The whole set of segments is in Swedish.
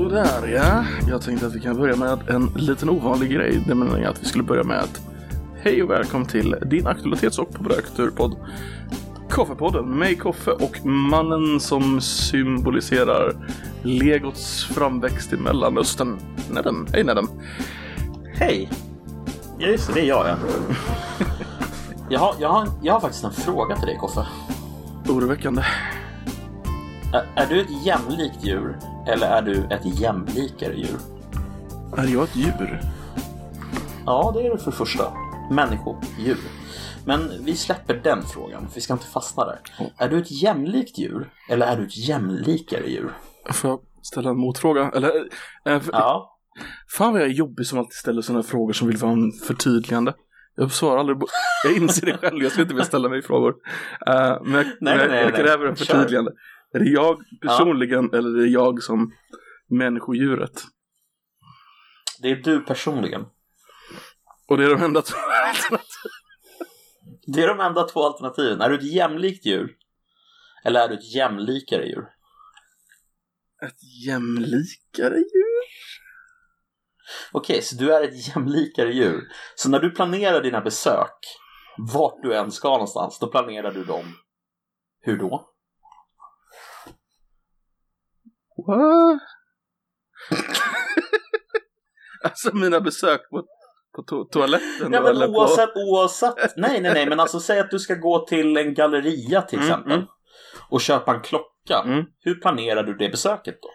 Sådär ja, jag tänkte att vi kan börja med en liten ovanlig grej. Det menar jag att vi skulle börja med att Hej och välkommen till din aktualitets och populärkulturpodd Koffepodden med mig Koffe och mannen som symboliserar legots framväxt i Mellanöstern. Nedem. Hej Nedem. Hej! Ja just det, det är jag ja. Jag har, jag, har, jag har faktiskt en fråga till dig Koffe. Oroväckande. Är, är du ett jämlikt djur eller är du ett jämlikare djur? Är jag ett djur? Ja, det är du för första. Människodjur. Men vi släpper den frågan, för vi ska inte fastna där. Är du ett jämlikt djur eller är du ett jämlikare djur? Får jag ställa en motfråga? Eller, äh, Ja, Fan vad jag är jobbig som alltid ställer sådana frågor som vill vara en förtydligande. Jag svarar aldrig på... Jag inser det själv, jag ska inte vilja ställa mig frågor. Uh, men jag, men jag, nej, jag nej. kräver en Kör. Är det jag personligen eller är det jag som människodjuret? det är du personligen. Och det är de enda två Det är de enda två alternativen. Är du ett jämlikt djur? Eller är du ett jämlikare djur? Ett jämlikare djur? Okej, så du är ett jämlikare djur. Så när du planerar dina besök, vart du än ska någonstans, då planerar du dem. Hur då? What? alltså mina besök på, på to toaletten Ja, men eller oavsett, oavsett. Nej, nej, nej, men alltså säg att du ska gå till en galleria till Mm, exempel. mm. Och köpa en klocka. Mm. Hur planerar du det besöket då? på...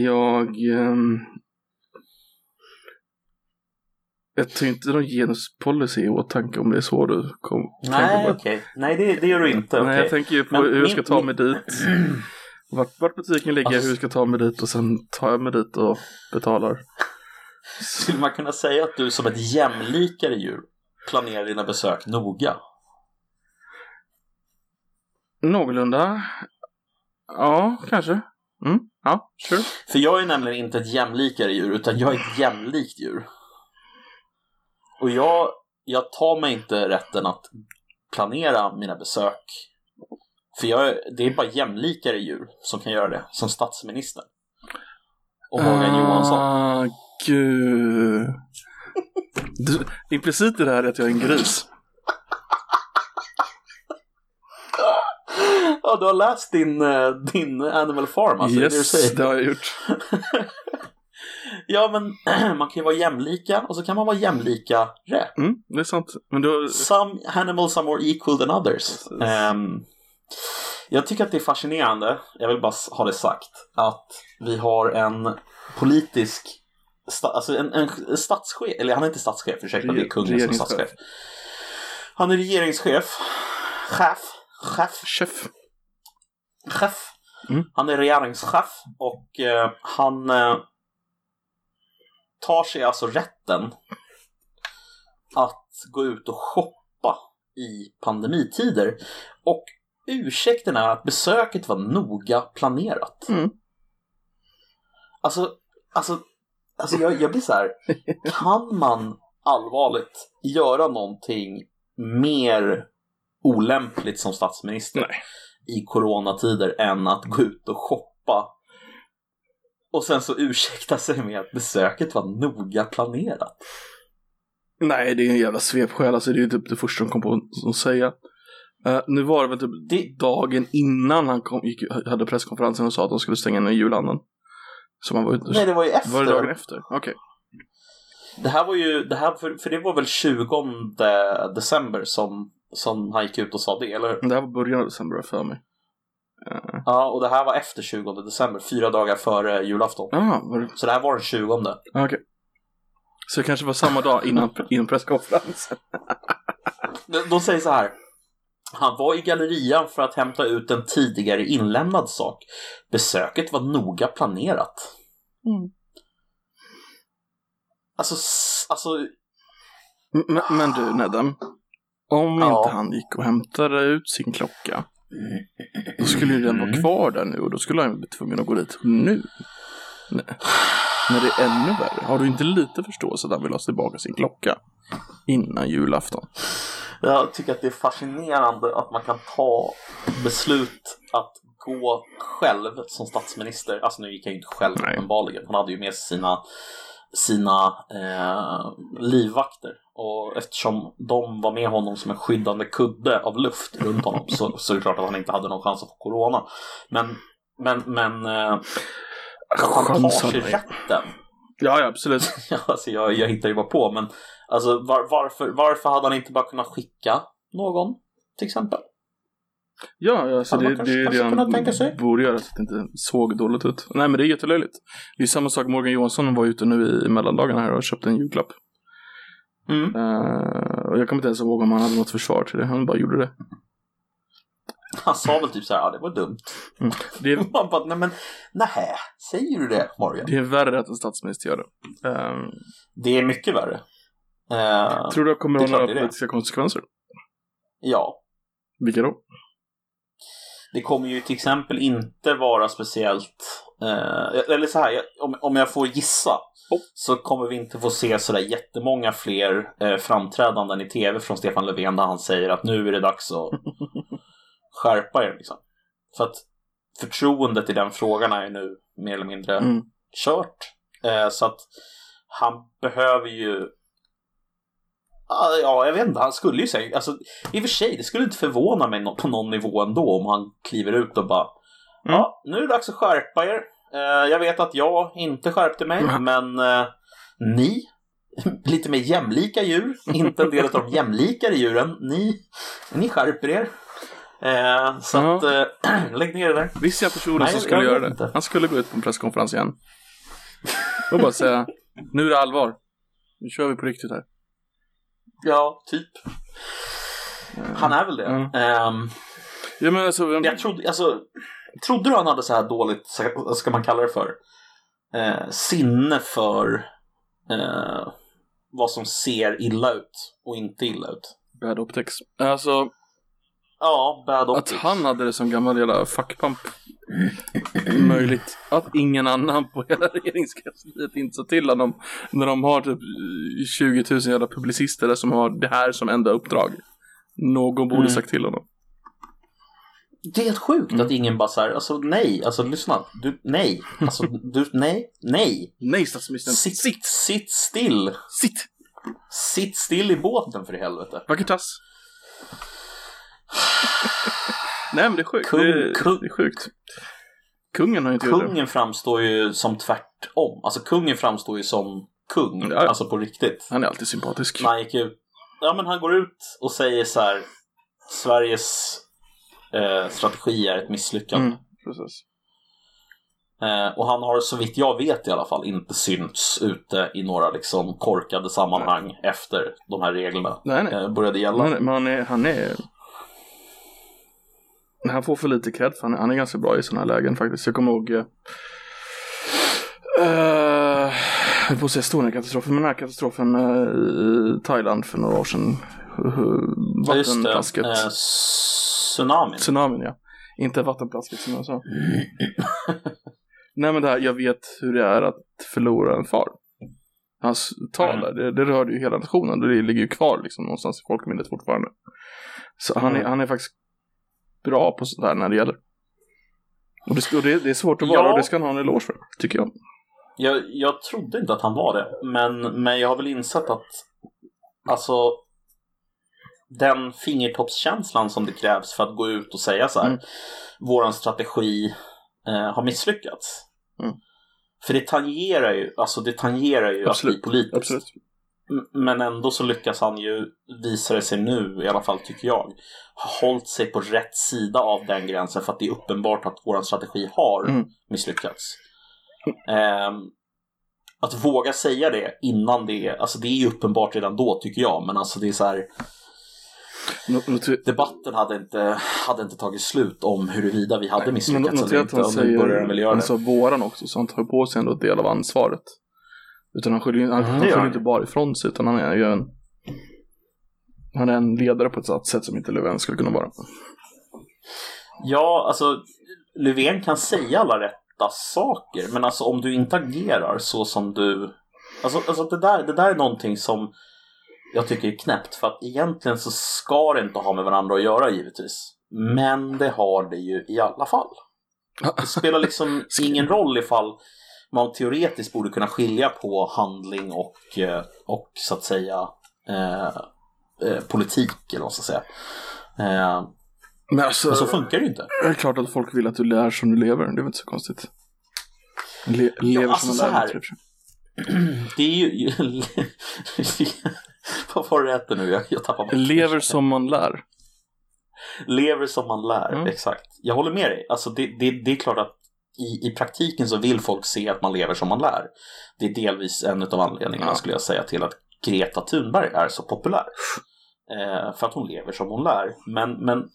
Jag... ehm, Jag tar inte någon genuspolicy i åtanke om det är så du kom, Nej, okej. på. Nej, det, det gör du inte. Nej, jag tänker ju på Men hur jag min- ska ta min- mig dit. Vart, vart butiken ligger, Alltså- hur jag ska ta mig dit och sen tar jag mig dit och betalar. Skulle man kunna säga att du som ett jämlikare djur planerar dina besök noga? Någorlunda. Ja, kanske. Mm, ja, sure. För jag är nämligen inte ett jämlikare djur, utan jag är ett jämlikt djur. Och jag, jag tar mig inte rätten att planera mina besök. För jag, det är bara jämlikare djur som kan göra det, som statsminister. Och Morgan Johansson. Ah, gud. Du, implicit i det här är att jag är en gris. Ja, du har läst din, eh, din Animal Farm, alltså? är det du yes, säger. det har jag gjort. Ja, men man kan ju vara jämlika och så kan man vara jämlikare. Mm, det är sant. Men du, Some animals are more equal than others. Ehm, jag tycker att det är fascinerande, jag vill bara ha det sagt, att vi har en politisk, sta, alltså en, en statschef, eller han är inte statschef, ursäkta, det är kungen som är statschef. Han är regeringschef, chef, chef, chef. chef. Mm. Han är regeringschef och eh, han eh, tar sig alltså rätten att gå ut och shoppa i pandemitider. Och ursäkten är att besöket var noga planerat. Mm. Alltså, alltså, alltså jag, jag blir så här, kan man allvarligt göra någonting mer olämpligt som statsminister? Nej. i coronatider än att gå ut och shoppa. Och sen så ursäkta sig med att besöket var noga planerat. Nej, det är en jävla svepskäl. Alltså, det är ju typ det första de kom på att säga. Eh, nu var det väl typ Det- dagen innan han kom, gick, hade presskonferensen och sa att de skulle stänga ner julhandeln. Så man var ute. Nej, det var ju efter. Var det dagen efter? Okej. Det här var ju, det här, för, för det var väl 20 december som, som han gick ut och sa det, eller hur? Det här var början av december för mig. Uh, Ja, och det här var efter 20 december, fyra dagar före julafton. ah, det? Så det här var den 20. Ah, Okej. Så det kanske var samma dag innan, innan presskonferensen. De, de säger så här. Han var i gallerian för att hämta ut en tidigare inlämnad sak. Besöket var noga planerat. Mm. Alltså, alltså Men, men du Nedem. Om Ja. inte han gick och hämtade ut sin klocka. Då skulle ju den vara Mm. kvar där nu och då skulle han bli tvungen att gå dit nu. Nej. När det är ännu värre. Har du inte lite förståelse att han vill ha tillbaka sin klocka? Innan julafton. Jag tycker att det är fascinerande att man kan ta beslut att gå själv som statsminister. Alltså nu gick han ju inte själv Nej. uppenbarligen. Han hade ju med sig sina, sina eh, livvakter. Och eftersom de var med honom som en skyddande kudde av luft runt honom så, så är det klart att han inte hade någon chans att få corona. Men, men, men eh, att han tar Chansar sig mig. rätten Ja, ja, absolut. Alltså jag, jag hittar ju bara på, men alltså, var, varför, varför hade han inte bara kunnat skicka någon, till exempel? Ja, ja så Hade det, kanske- det är det han borde göra så att det inte såg dåligt ut. Nej, men det är jättelöjligt. Det är samma sak, Morgan Johansson var ute nu i mellandagarna här och köpte en julklapp. Mm. Eh, och jag kommer inte ens ihåg om han hade något försvar till det, han bara gjorde det. Han sa väl typ så här, ja det var dumt. Mm. Det, är, Man bara, nej men, nähä, säger du det Morgan? det är värre att en statsminister gör det. Eh, Det är mycket värre. Eh, tror du det kommer det att ha några politiska konsekvenser? ja, Vilka då? det kommer ju till exempel inte vara speciellt, eh, eller så här, jag- om, om jag får gissa, Oh. så kommer vi inte få se sådär jättemånga fler eh, framträdanden i tv från Stefan Löfven där han säger att nu är det dags att skärpa er. Liksom. För att förtroendet i den frågan är nu mer eller mindre Mm. kört. Eh, så att han behöver ju Ah, Ja, jag vet inte. Han skulle ju säga, alltså i och för sig, det skulle inte förvåna mig på någon nivå ändå om han kliver ut och bara Mm. Ja, nu är det dags att skärpa er. Eh, jag vet att jag inte skärpte mig, Mm. men eh, ni, lite mer jämlika djur, inte en del av de jämlikare djuren, ni, ni skärper er. Eh, så Ja. att, eh, lägg ner det där. Visste jag personen Nej, som skulle göra det? inte. Han skulle gå ut på en presskonferens igen. Och bara säga, nu är det allvar. Nu kör vi på riktigt här. Ja, typ. Han är väl det. Ja. Ehm, Ja men alltså, vem- jag trodde, alltså, trodde du han hade så här dåligt, vad ska man kalla det för, eh, sinne för eh, vad som ser illa ut och inte illa ut? bad optics. Alltså, Ja, bad att optics. han hade det som gammal jävla fuckpamp möjligt. Att ingen annan på hela regeringskansliet inte sa till honom när de har typ 20 000 jävla publicister där som har det här som enda uppdrag. Någon borde Mm. sagt till honom. Det är helt sjukt Mm. att ingen bara såhär, alltså nej, alltså lyssna, du, nej, alltså du, nej, nej. Nej statsministern, Sitt, sitt! sitt still, Sitt! sitt still i båten för i helvete. Vacker tass. Nej men det är sjukt. Kung- det, är, kung- det är sjukt. Kungen har inte gjort det. Kungen framstår ju som tvärtom, alltså kungen framstår ju som kung, Ja, alltså på riktigt. Han är alltid sympatisk. han gick ut. Ja, men han går ut och säger så här. Sveriges eh, strategi är ett misslyckande. Mm, precis. Eh, och han har så vitt jag vet i alla fall inte synts ute i några liksom korkade sammanhang efter de här reglerna Nej, nej. eh, började gälla. Han, men han är, han är... Han får för lite cred för han är, han är ganska bra i sådana här lägen faktiskt. Jag kommer ihåg... Uh, jag höll på att säga Estonia-katastrofen, men den här katastrofen eh, i Thailand för några år sedan. Uh, Ja, vattenplasket. Eh, tsunamin. Tsunamin ja. Inte vattenplasket som jag sa. Nej men det här, jag vet hur det är att förlora en far. Hans tal Mm. där, det, det rörde ju hela nationen det ligger ju kvar liksom någonstans i folkminnet fortfarande. Så han är, Mm. han är faktiskt bra på sånt här när det gäller. Och det, och det, det är svårt att vara Ja. och det ska han ha en eloge för, tycker jag. Jag, jag trodde inte att han var det, men, men jag har väl insett att alltså den fingertoppskänslan som det krävs för att gå ut och säga så här, Mm. våran strategi eh, har misslyckats. Mm. För det tangerar ju, alltså det tangerar ju Absolut, att bli politiskt. Absolut. Men ändå så lyckas han ju, visar det sig nu i alla fall tycker jag, ha hållit sig på rätt sida av den gränsen för att det är uppenbart att vår strategi har Mm. misslyckats. Ehm, att våga säga det innan det, alltså det är ju uppenbart redan då tycker jag, men alltså det är så här, debatten hade inte, hade inte tagit slut om huruvida vi hade misslyckats eller notera att inte, han säger, han sa våran också, så han tar på sig ändå del av ansvaret. Utan han skyller, han, han skyller inte bara ifrån sig, utan han är ju en han är en ledare på ett sätt som inte Löfven skulle kunna vara. Ja, alltså Löfven kan säga alla rätta saker, men alltså om du inte agerar så som du... Alltså, alltså det, där, det där är någonting som jag tycker är knäppt, för att egentligen så ska det inte ha med varandra att göra givetvis. Men det har det ju i alla fall. Det spelar liksom ingen roll ifall man teoretiskt borde kunna skilja på handling och, eh, och så att säga eh, eh, politik eller vad man ska säga. Eh, Men alltså, men så funkar det ju inte. det är klart att folk vill att du lär som du lever. Det är väl inte så konstigt. Le lever alltså som man lär. här. Typ. Det är ju... Vad var det hette nu? Jag, jag tappar bort Lever som man lär. Lever som man lär, Mm. exakt. Jag håller med dig. Alltså det, det, det är klart att i, i praktiken så vill folk se att man lever som man lär. Det är delvis en av anledningarna Ja. skulle jag säga till att Greta Thunberg är så populär. Eh, för att hon lever som hon lär. Men, men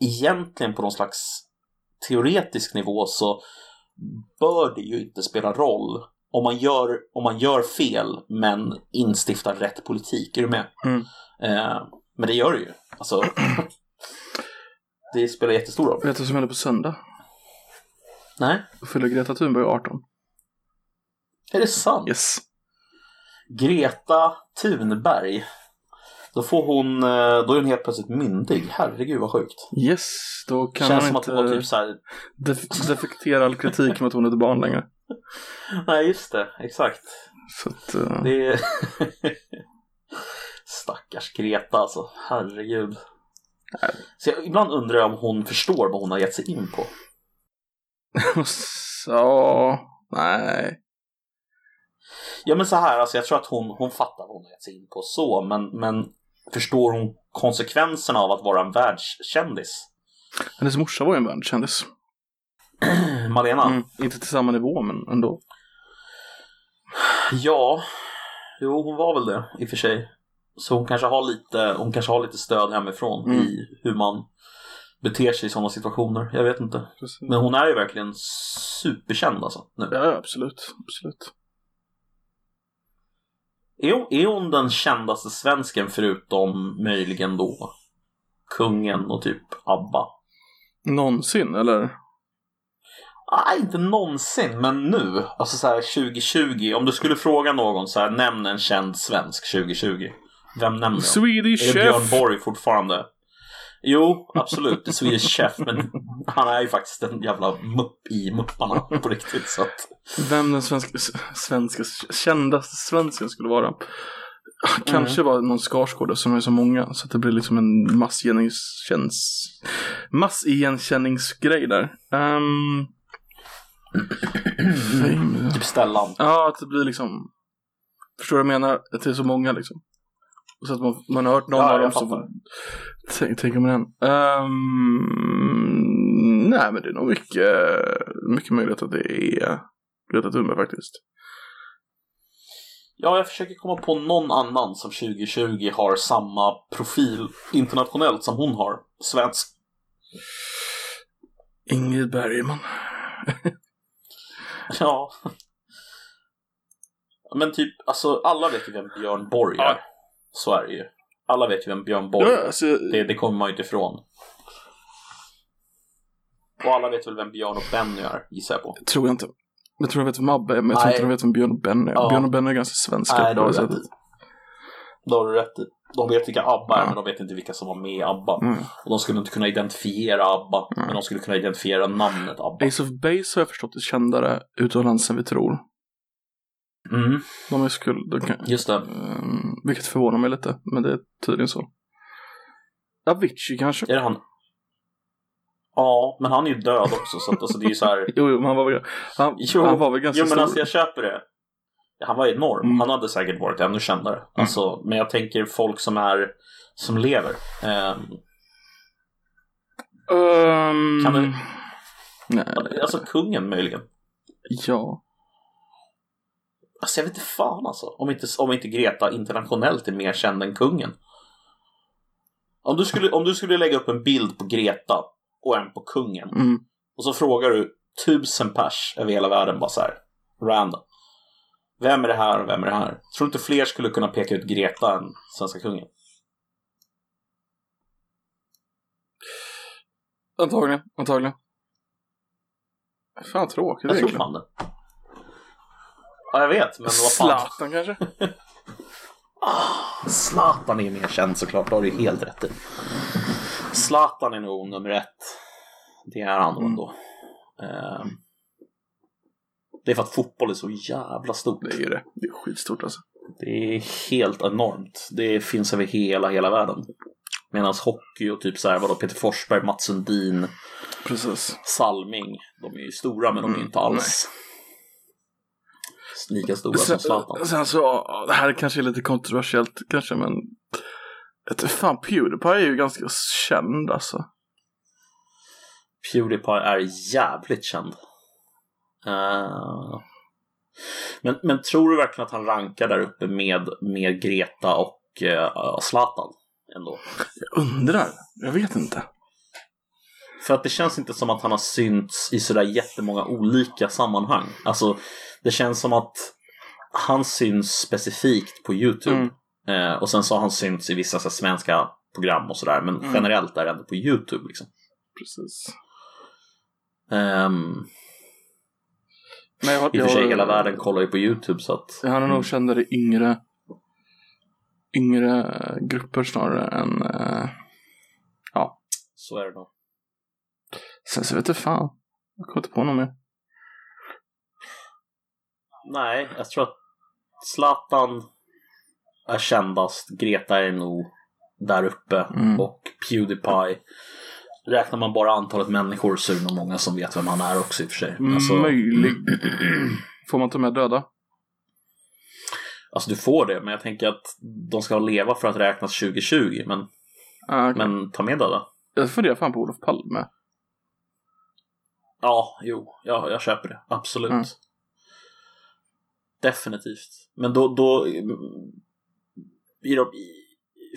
egentligen på någon slags teoretisk nivå så bör det ju inte spela roll om man gör, om man gör fel men instiftar rätt politik. Är du med? Mm. Eh, men det gör det ju. Alltså, det spelar jättestor roll. Vet du vad som händer på söndag? Nej, Då fyller Greta Thunberg 18. är det sant? Yes. Greta Thunberg. Då får hon, eh, då är hon helt plötsligt myndig. Herregud vad sjukt. Yes, då kan Känns man som att inte det var typ så här. def- defektera all kritik med att hon är ett barn längre. Nej just det, exakt. Så att, eh, Det är... Stackars Greta alltså, herregud. Så jag, ibland undrar jag om hon förstår vad hon har gett sig in på. så, nej. Ja men så här, alltså jag tror att hon, hon fattar vad hon gett sig in på så, men, men förstår hon konsekvenserna av att vara en världskändis? Hennes morsa var ju en världskändis. Malena? Mm, inte till samma nivå, men ändå. Ja, jo hon var väl det i och för sig. Så hon kanske har lite, hon kanske har lite stöd hemifrån Mm. i hur man beter sig i sådana situationer. Jag vet inte. Precis. Men hon är ju verkligen superkänd alltså. Nu. Ja, absolut. absolut. Är, hon, är hon den kändaste svensken förutom möjligen då kungen och typ ABBA? Någonsin, eller? Nej, inte någonsin, men nu. Alltså så här 2020. Om du skulle fråga någon så här, nämn en känd svensk 2020. Vem nämner jag? Swedish Är det Björn Chef! Borg fortfarande? Jo, absolut. Det är Swedish Chef, men han är ju faktiskt en jävla mupp i mupparna på riktigt. Så att... Vem den svenska, svenska, kändaste svensken skulle vara. Kanske Mm. var någon Skarsgård som är så många så att det blir liksom en massigenkänningsgrej där. Um. Typ Stellan. Ja, att det blir liksom... Förstår du vad jag menar? Att det är så många liksom. Så att man, man har hört någon Ja, av dem så fattar. tänk, tänker man den. Um, nej, men det är nog mycket, mycket möjligt att det är Greta Thunberg faktiskt. Ja, jag försöker komma på någon annan som 2020 har samma profil internationellt som hon har. Svensk. Ingrid Bergman. Ja. Men typ, alltså alla vet ju vem Björn Borg är. Ja. Så är det ju. Alla vet ju vem Björn Borg Ja, är. alltså, Det, det kommer man ju inte ifrån. Och alla vet väl vem Björn och Benny är, gissar jag på. tror jag inte. Jag tror jag vet vem Abbe är, men jag tror inte jag vet vem Björn och Ben är. Ja. Björn och Ben är ganska svenska Nej, det har du rätt i. Det har du rätt i. De vet vilka ABBA är, Ja. men de vet inte vilka som var med i ABBA. Mm. Och de skulle inte kunna identifiera ABBA, men de skulle kunna identifiera namnet ABBA. Ace of Base har jag förstått är kändare utomlands än vi tror. Mm, De är skuld, de kan, just det. um, vilket förvånar mig lite, men det är tydligen så. Avicii kanske? Är det han? Ja, men han är ju död också, så att, alltså, det är ju så här... Jo, jo, men han var väl, han, Jo, han var väl ganska Jo, men stor. alltså jag köper det. Han var enorm. Mm. Han hade säkert varit ännu kändare. Alltså, men jag tänker folk som är som lever. Ehm, Ehm, Kan du- Nej, alltså kungen möjligen. ja. Alltså jag vet inte fan alltså. Om inte, om inte Greta internationellt är mer känd än kungen. Om du, skulle, om du skulle lägga upp en bild på Greta och en på kungen. Mm. Och så frågar du tusen pers över hela världen bara så här. Random. Vem är det här och vem är det här? Tror du inte fler skulle kunna peka ut Greta än svenska kungen? Antagligen, antagligen. Fan tråkigt Jag tror fan det. Ja, jag vet, men vad fan. Zlatan kanske? Zlatan är mer känd såklart, det har du helt rätt i. Zlatan är nog nummer ett. Det är han Mm. ändå. Eh, det är för att fotboll är så jävla stort. Det är det. Det är skitstort alltså. Det är helt enormt. Det finns över hela, hela världen. Medan hockey och typ så här, vadå, Peter Forsberg, Mats Sundin, Precis. Salming, de är ju stora men de är ju Mm, inte alls lika stora som Zlatan. Sen, sen så, det här kanske är lite kontroversiellt kanske men du fan, Pewdiepie är ju ganska känd alltså. Pewdiepie är jävligt känd. Eh, men, men tror du verkligen att han rankar där uppe med, med Greta och uh, Zlatan? Ändå? Jag undrar, jag vet inte. För att det känns inte som att han har synts i sådär jättemånga olika sammanhang. Alltså, det känns som att han syns specifikt på YouTube. Mm. Eh, och sen så har han synts i vissa så här, svenska program och sådär. Men Mm. generellt är det ändå på YouTube liksom. Precis. Ehm, Men jag, I och för sig, jag- hela världen kollar ju på YouTube så att... Han är nog kändare i yngre, yngre grupper snarare än... eh, Så är det nog. Sen så vet jag fan. Jag kommer inte på något mer. Nej, jag tror att Zlatan är kändast. Greta är nog där uppe. Mm. Och Pewdiepie. Räknar man bara antalet människor så är det nog många som vet vem han är också i och för sig. Alltså, Möjlig. Får man ta med döda? alltså du får det, men jag tänker att de ska leva för att räknas 2020. Men, Ah, okej. men ta med döda. Jag funderar fan på Olof Palme. Ja, jo, ja, jag köper det. Absolut. Mm. Definitivt. Men då, då är de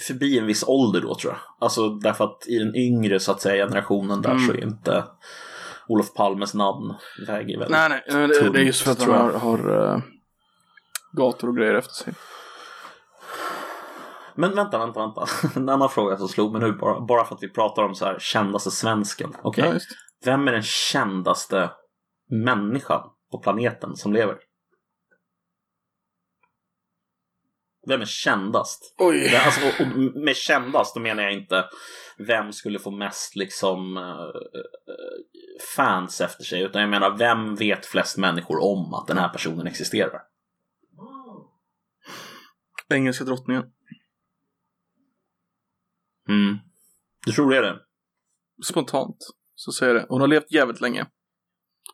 förbi en viss ålder då tror jag. Alltså därför att i den yngre så att säga generationen där Mm. så är inte Olof Palmes namn väger väldigt. Nej, nej. nej, Det, det är just för att tror har, jag. har eh, gator och grejer efter sig. Men vänta, vänta, vänta. En annan fråga som slog mig nu bara, bara för att vi pratar om så här kändaste svensken. Okej, Ja, just. Vem är den kändaste människan på planeten som lever? Vem är kändast? Oj. Det- Alltså, och, och med kändast då menar jag inte vem skulle få mest liksom eh, eh, fans efter sig utan jag menar vem vet flest människor om att den här personen existerar? Engelska drottningen. Mm. Du tror det är det? Spontant så säger det. Hon har levt jävligt länge.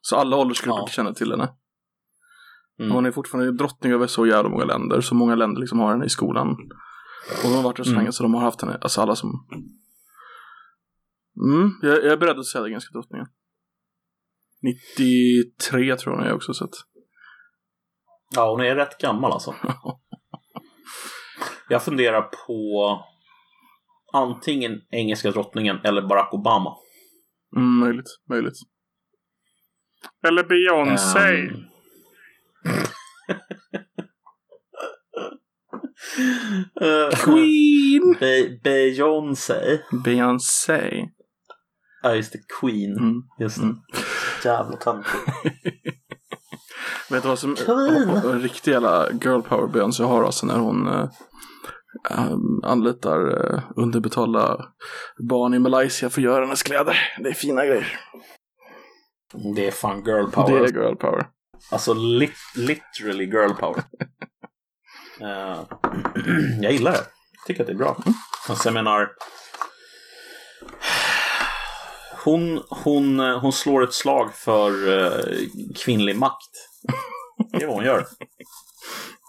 Så alla åldersgrupper Ja. känner till henne. Mm. Hon är fortfarande drottning över så jävla många länder. Så många länder liksom har henne i skolan. Och hon har varit där så Mm. länge så de har haft henne. Alltså alla som... Mm, jag, jag är beredd att säga det engelska drottningen. 93 tror jag hon är också så att... Ja, hon är rätt gammal alltså. Jag funderar på antingen engelska drottningen eller Barack Obama. Mm, möjligt, möjligt. Eller Beyoncé. Eh, Queen! Be- Beyoncé. Beyoncé. Ja, just det. Queen. Mm. Just det. Mm. Jävla töntigt. Vet du vad som Queen. en riktig jävla girl power Beyoncé har alltså när hon eh, um, anlitar eh, underbetalda barn i Malaysia för att göra hennes kläder. Det är fina grejer. Det är fan girl power. Det är girl power. Alltså lit- literally girl power. Eh, jag gillar det. Tycker att det är bra. Alltså jag menar. Hon, hon, hon slår ett slag för eh, kvinnlig makt. Det är vad hon gör.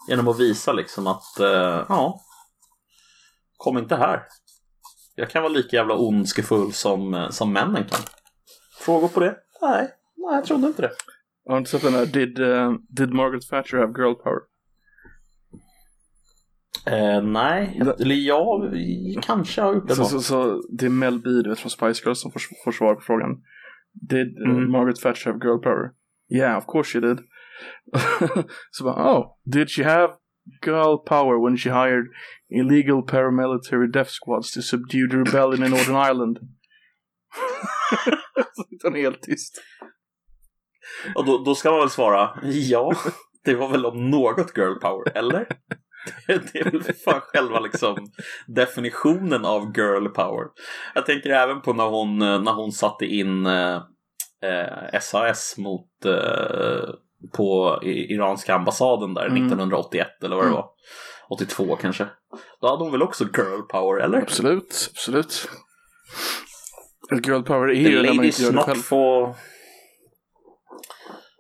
Genom att visa liksom att, eh, ja. Kom inte här. Jag kan vara lika jävla ondskefull som, eh, som männen kan. Frågor på det? Nej, nej jag trodde inte det. Har du inte sett den där Did, eh, did Margaret Thatcher have girl power? Eh, nej, eller jag kanske har gjort det. Så, någon. så, så det är Mel B du vet, från Spice Girls som får, får svar på frågan. Did eh, Mm. Margaret Thatcher have girl power? Yeah, of course she did. så bara, oh, did she have girl power when she hired illegal paramilitary death squads to subdue the rebellion in Northern Ireland? så sitter han helt tyst. Och då, då ska man väl svara ja, det var väl om något girl power, eller? Det, det är väl fan själva liksom definitionen av girl power. Jag tänker även på när hon, när hon satte in eh, eh, SAS mot eh, på iranska ambassaden där Mm. 1981 eller vad det Mm. var. 82 kanske. Då hade hon väl också girl power, eller? Absolut, absolut. Girl power är The ju när man inte gör det själv. få...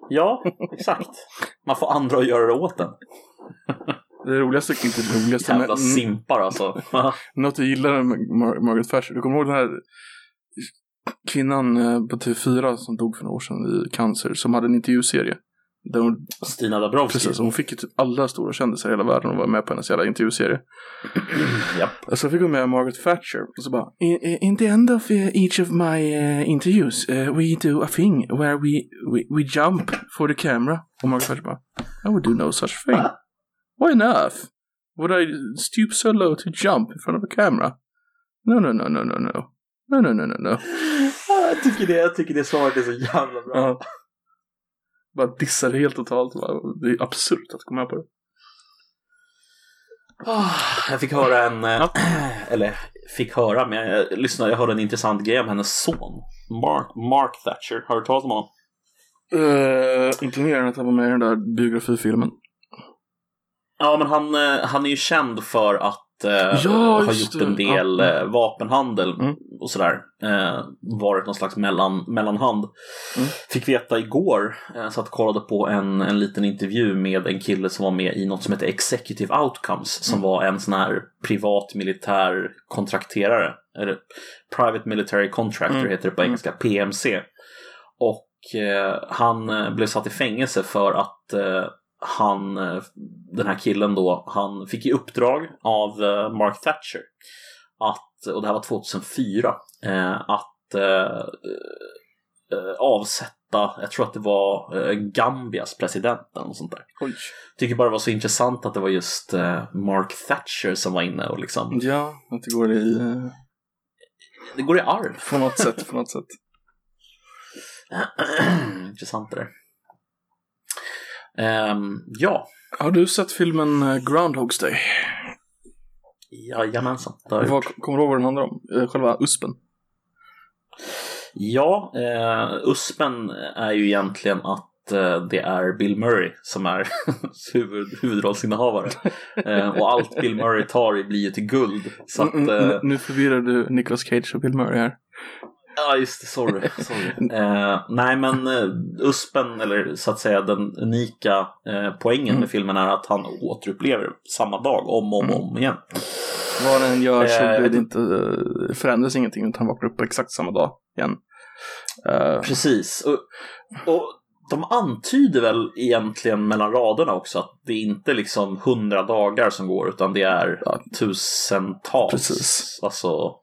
Ja, exakt. Man får andra att göra det åt en. Det roligaste, inte det roligaste, Jävla men simpar alltså. något jag gillar med Mar- Margaret Thatcher. Du kommer ihåg den här kvinnan eh, på TV4 som dog för några år sedan i cancer, som hade en intervjuserie. Hon, Stina Dabrowski. precis, hon fick ju typ alla stora kändisar i hela världen att vara med på hennes jävla intervjuserie. Japp. Och så fick hon med Margaret Thatcher. Och så bara, in, in the end of uh, each of my uh, interviews uh, we do a thing where we, we, we jump for the camera. Och Margaret Thatcher bara, I would do no such thing. Why not? Would I stoop so low to jump in front of a camera? No, no, no, no, no, no. No, no, no, no, no. Ja, Jag tycker det, jag tycker det svaret är så jävla bra. Ja. Bara dissar det helt totalt. Det är absurt att gå med på det. Ah, Jag fick höra en, eh, eller fick höra, men jag, jag lyssnade, jag hörde en intressant grej om hennes son. Mark, Mark Thatcher, har du talat om honom? Uh, inte mer än att han var med i den där biografifilmen. Ja, men han, eh, han är ju känd för att eh, Ja, ha just gjort en del Ja. eh, vapenhandel Mm. och sådär. Eh, varit någon slags mellan, mellanhand. Mm. Fick veta igår, eh, satt och kollade på en, en liten intervju med en kille som var med i något som heter Executive Outcomes, som Mm. var en sån här privat militär kontrakterare. Eller Private Military Contractor Mm. heter det på Mm. engelska, PMC. Och eh, han eh, blev satt i fängelse för att eh, han, eh, den här killen då, han fick i uppdrag av eh, Mark Thatcher att, och det här var 2004, eh, att avsätta, jag tror att det var Gambias president eller något sånt där. Oj. Tycker bara det var så intressant att det var just Mark Thatcher som var inne och liksom, Ja, att det går i... det går i arv. På något sätt, på något sätt. intressant det där. Ehm, ja, Har du sett filmen eh, Groundhog's Day? jajamensan. Vad, kommer du ihåg vad den handlar om? Eh, Själva uspen? Ja, eh, USPen är ju egentligen att eh, det är Bill Murray som är huvud, huvudrollsinnehavare. Eh, och allt Bill Murray tar blir ju till guld. Så att, Mm, mm, eh, Nu förvirrar du Nicolas Cage och Bill Murray här. Ja just det, sorry. sorry. Eh, nej men eh, USPen, eller så att säga den unika eh, poängen Mm. med filmen är att han återupplever samma dag om och om, om igen. Vad den gör så Eh, blir det inte, eh, förändras ingenting utan han vaknar upp på exakt samma dag igen. Eh, Precis. Och, och de antyder väl egentligen mellan raderna också att det är inte liksom hundra dagar som går utan det är tusentals. Precis. Alltså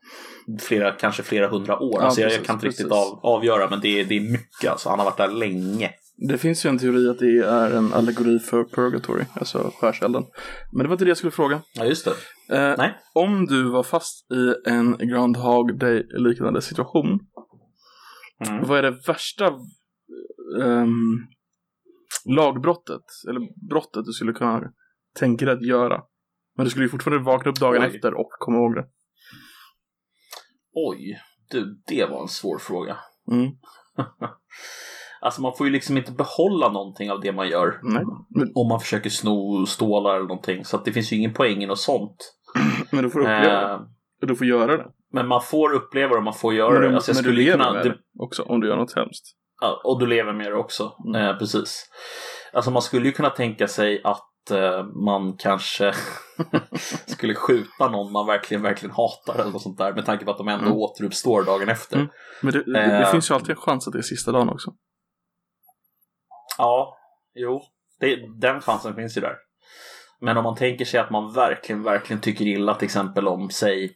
flera, kanske flera hundra år. Ja, alltså jag, precis, kan inte riktigt av, avgöra men det är, det är mycket. Alltså, han har varit där länge. det finns ju en teori att det är en allegori för Purgatory, alltså skärselden. Men det var inte det jag skulle fråga. Ja, just det. Eh, Nej. Om du var fast i en Groundhog Day-liknande situation, Mm. vad är det värsta ehm, lagbrottet, eller brottet du skulle kunna tänka dig att göra? Men du skulle ju fortfarande vakna upp dagen Oj. efter och komma ihåg det. Oj, du, det var en svår fråga. Mm. Alltså man får ju liksom inte behålla någonting av det man gör. Nej. Men, Om man försöker sno stålar eller någonting. Så att det finns ju ingen poäng i något sånt. men du får uppleva det. Eh, Du får göra det. Men man får uppleva det och man får göra Men, du, det. Alltså jag men du lever kunna, med det, det också om du gör något hemskt. ja, och du lever med det också. Mm. Eh, precis. Alltså man skulle ju kunna tänka sig att man kanske skulle skjuta någon man verkligen, verkligen hatar eller något sånt där. Med tanke på att de ändå Mm. återuppstår dagen efter. Mm. Men det, det, det Eh. finns ju alltid en chans att det är sista dagen också. Ja, jo. Det, den chansen finns ju där. Men om man tänker sig att man verkligen, verkligen tycker illa till exempel om, säg,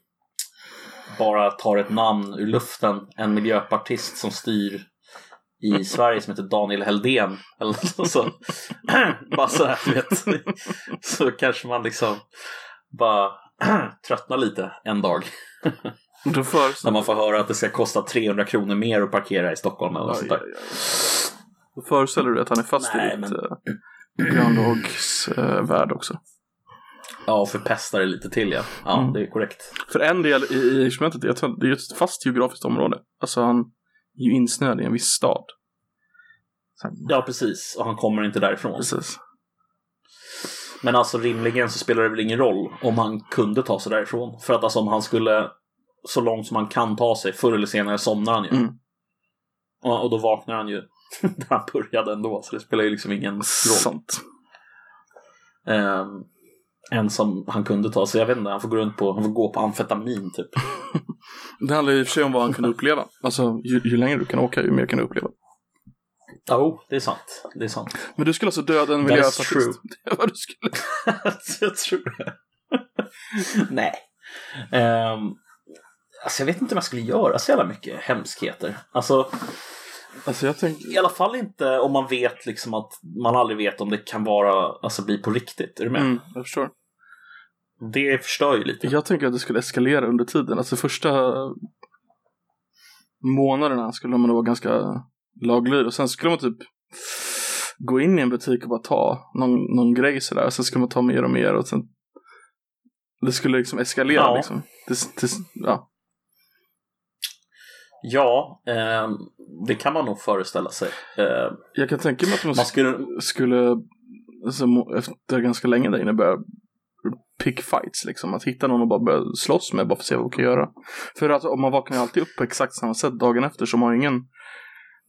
bara tar ett namn ur luften, en miljöpartist som styr i Sverige som heter Daniel Heldén eller så. bara så här, du vet. Så kanske man liksom bara tröttnar lite en dag. När man får höra att det ska kosta 300 kronor mer att parkera i Stockholm eller sånt där. Då föreställer du att han är fast Nej, i ditt men- men... Groundhogs uh, värld också. Ja, och förpestar det lite till ja. Ja, Mm. det är korrekt. För en del i, i experimentet, tror att det är ett fast geografiskt område. Alltså han ju insnöad i en viss stad. Sen, Ja, precis. Och han kommer inte därifrån. precis. Men alltså rimligen så spelar det väl ingen roll om han kunde ta sig därifrån. För att alltså om han skulle så långt som han kan ta sig, förr eller senare somnar han ju. Mm. Och, och då vaknar han ju där han började ändå, så det spelar ju liksom ingen roll. Sant. Ehm, än som han kunde ta sig, jag vet inte, han får gå runt på, han får gå på amfetamin typ. Det handlar ju i och för sig om vad han kunde uppleva. Alltså, ju, ju längre du kan åka, ju mer kan du uppleva. Ja, oh, det är sant. Det är sant. Men du skulle alltså döda en miljöpartist? Det var vad du skulle. jag tror det. Nej. Um, alltså jag vet inte om jag skulle göra så jävla mycket hemskheter. Alltså, Alltså tänker... i alla fall inte om man vet liksom att man aldrig vet om det kan vara, alltså bli på riktigt. Är du med? Mm, jag förstår. Det förstör ju lite. Jag tänker att det skulle eskalera under tiden. Alltså första månaderna skulle man vara ganska laglydig och sen skulle man typ gå in i en butik och bara ta någon, någon grej sådär. Sen skulle man ta mer och mer och sen det skulle liksom eskalera Ja. liksom. Det, det, ja. Ja, ehm, det kan man nog föreställa sig. Ehm, Jag kan tänka mig att man, man skulle... skulle alltså, efter ganska länge där inne börja pick fights liksom. Att hitta någon och bara börja slåss med bara för att se vad man kan göra. För att om man vaknar alltid upp på exakt samma sätt dagen efter så man har ingen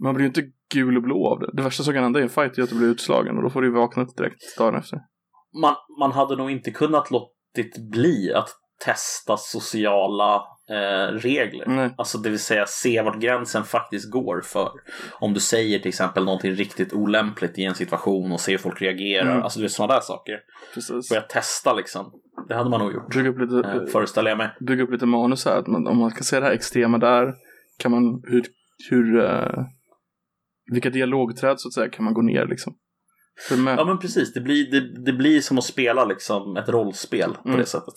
man blir ju inte gul och blå av det. Det värsta som kan hända i en fight är att du blir utslagen och då får du ju vakna upp direkt dagen efter. man, man hade nog inte kunnat låtit bli att testa sociala eh, regler. Nej. Alltså det vill säga se vart gränsen faktiskt går för om du säger till exempel någonting riktigt olämpligt i en situation och ser hur folk reagerar. Mm. Alltså det är sådana där saker. Precis. Börja testa liksom. Det hade man nog gjort. Bygga upp lite, Eh, föreställer jag mig. bygga upp lite manus här. Att man, om man ska se det här extrema där kan man hur, hur eh, vilka dialogträd så att säga kan man gå ner liksom. Med, Ja men precis, det blir, det, det blir som att spela liksom ett rollspel på Mm. det sättet.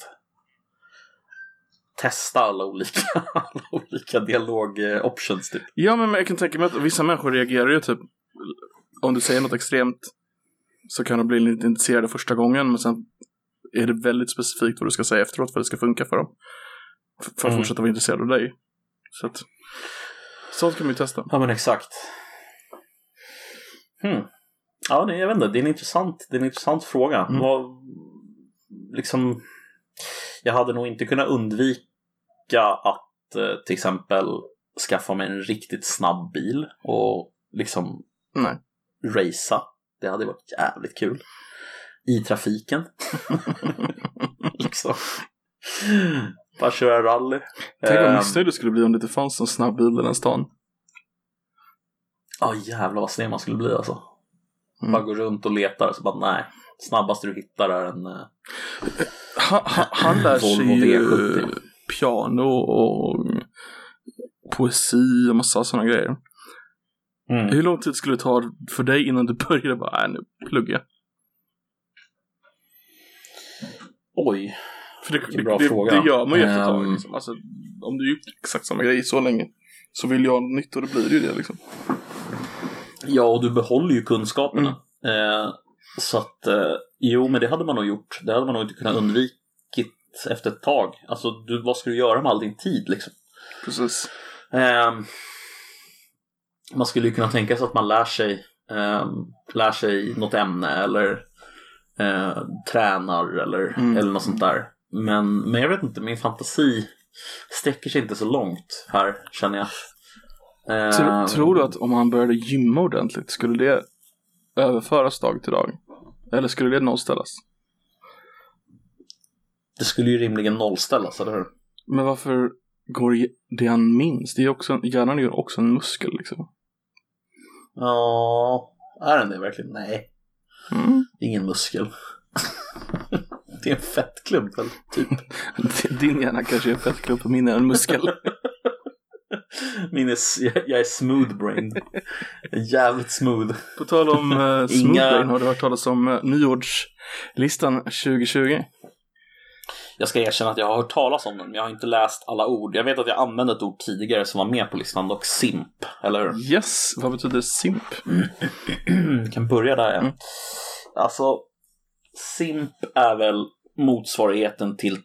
Testa alla olika, alla olika dialog-options typ. Ja, men jag kan tänka mig att vissa människor reagerar ju typ om du säger något extremt så kan de bli lite intresserade första gången men sen är det väldigt specifikt vad du ska säga efteråt för att det ska funka för dem. För att Mm. fortsätta vara intresserade av dig. Så att, sånt kan man ju testa. Ja men exakt. Hmm. Ja, det, jag vet inte, det är en intressant, det är en intressant fråga. Mm. Vad, liksom, jag hade nog inte kunnat undvika att eh, till exempel skaffa mig en riktigt snabb bil och liksom Nej. racea. Det hade varit jävligt kul. I trafiken. liksom. Bara köra rally. Tänk vad missnöjd du skulle bli om det inte fanns en snabb bil i den stan. Ja jävlar vad sned man skulle bli alltså. Mm. Bara gå runt och leta och så bara nej. Snabbaste du hittar är en... eh, Han, han, han lär sig Volvo ju V70. Piano och poesi och massa sådana grejer. Mm. Hur lång tid skulle det ta för dig innan du började bara, nej nu pluggar jag? Oj. För det, det, bra det, fråga. det gör man ju efter ett tag. Ehm. Liksom. Alltså, om du gjort exakt samma grej så länge så vill jag ha nytt och då blir det ju det liksom. Ja, och du behåller ju kunskaperna. Eh, så att, eh, jo, men det hade man nog gjort. Det hade man nog inte kunnat undvikit efter ett tag. Alltså, du, vad ska du göra med all din tid liksom? Precis. Ehm, man skulle ju kunna tänka sig att man lär sig, ehm, lär sig något ämne eller eh, tränar eller, Mm. eller något sånt där. Men, men jag vet inte, min fantasi sträcker sig inte så långt här känner jag. Ehm, Tror, tror du att om han började gymma ordentligt, skulle det överföras dag till dag? Eller skulle det nollställas? Det skulle ju rimligen nollställas, eller hur? Men varför går det han minns? Det är också, hjärnan är ju också en muskel liksom. Ja, är den det verkligen? Nej, Mm. ingen muskel. det är en fettklump typ. Din hjärna kanske är en fettklubb och min är en muskel. Min är, jag, är smooth brain. Jävligt smooth. På tal om uh, smooth Inga- brain, har du hört talas om uh, nyårslistan 2020? Jag ska erkänna att jag har hört talas om den, men jag har inte läst alla ord. Jag vet att jag använde ett ord tidigare som var med på listan, dock simp. Eller hur? Yes, vad betyder simp? Vi kan börja där. Ja. Mm. Alltså, simp är väl motsvarigheten till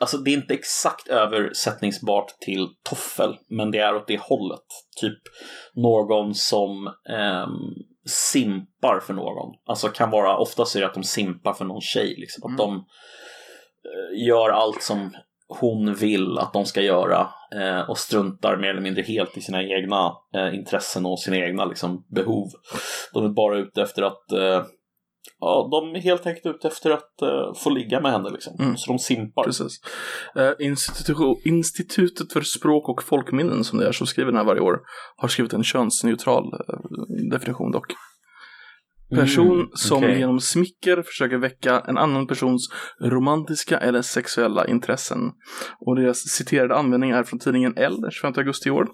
alltså det är inte exakt översättningsbart till toffel, men det är åt det hållet. Typ någon som ehm, simpar för någon. Alltså kan vara, oftast är det att de simpar för någon tjej, liksom. Att Mm. de eh, gör allt som hon vill att de ska göra eh, och struntar mer eller mindre helt i sina egna eh, intressen och sina egna liksom, behov. De är bara ute efter att eh, Ja, de är helt enkelt ute efter att eh, få ligga med henne liksom. Mm. Så de simpar. Precis. Eh, institu- Institutet för språk och folkminnen som det är som skriver den här varje år har skrivit en könsneutral eh, definition dock. Person Mm, som genom smicker försöker väcka en annan persons romantiska eller sexuella intressen. Och deras citerade användning är från tidningen L den 25 augusti i år.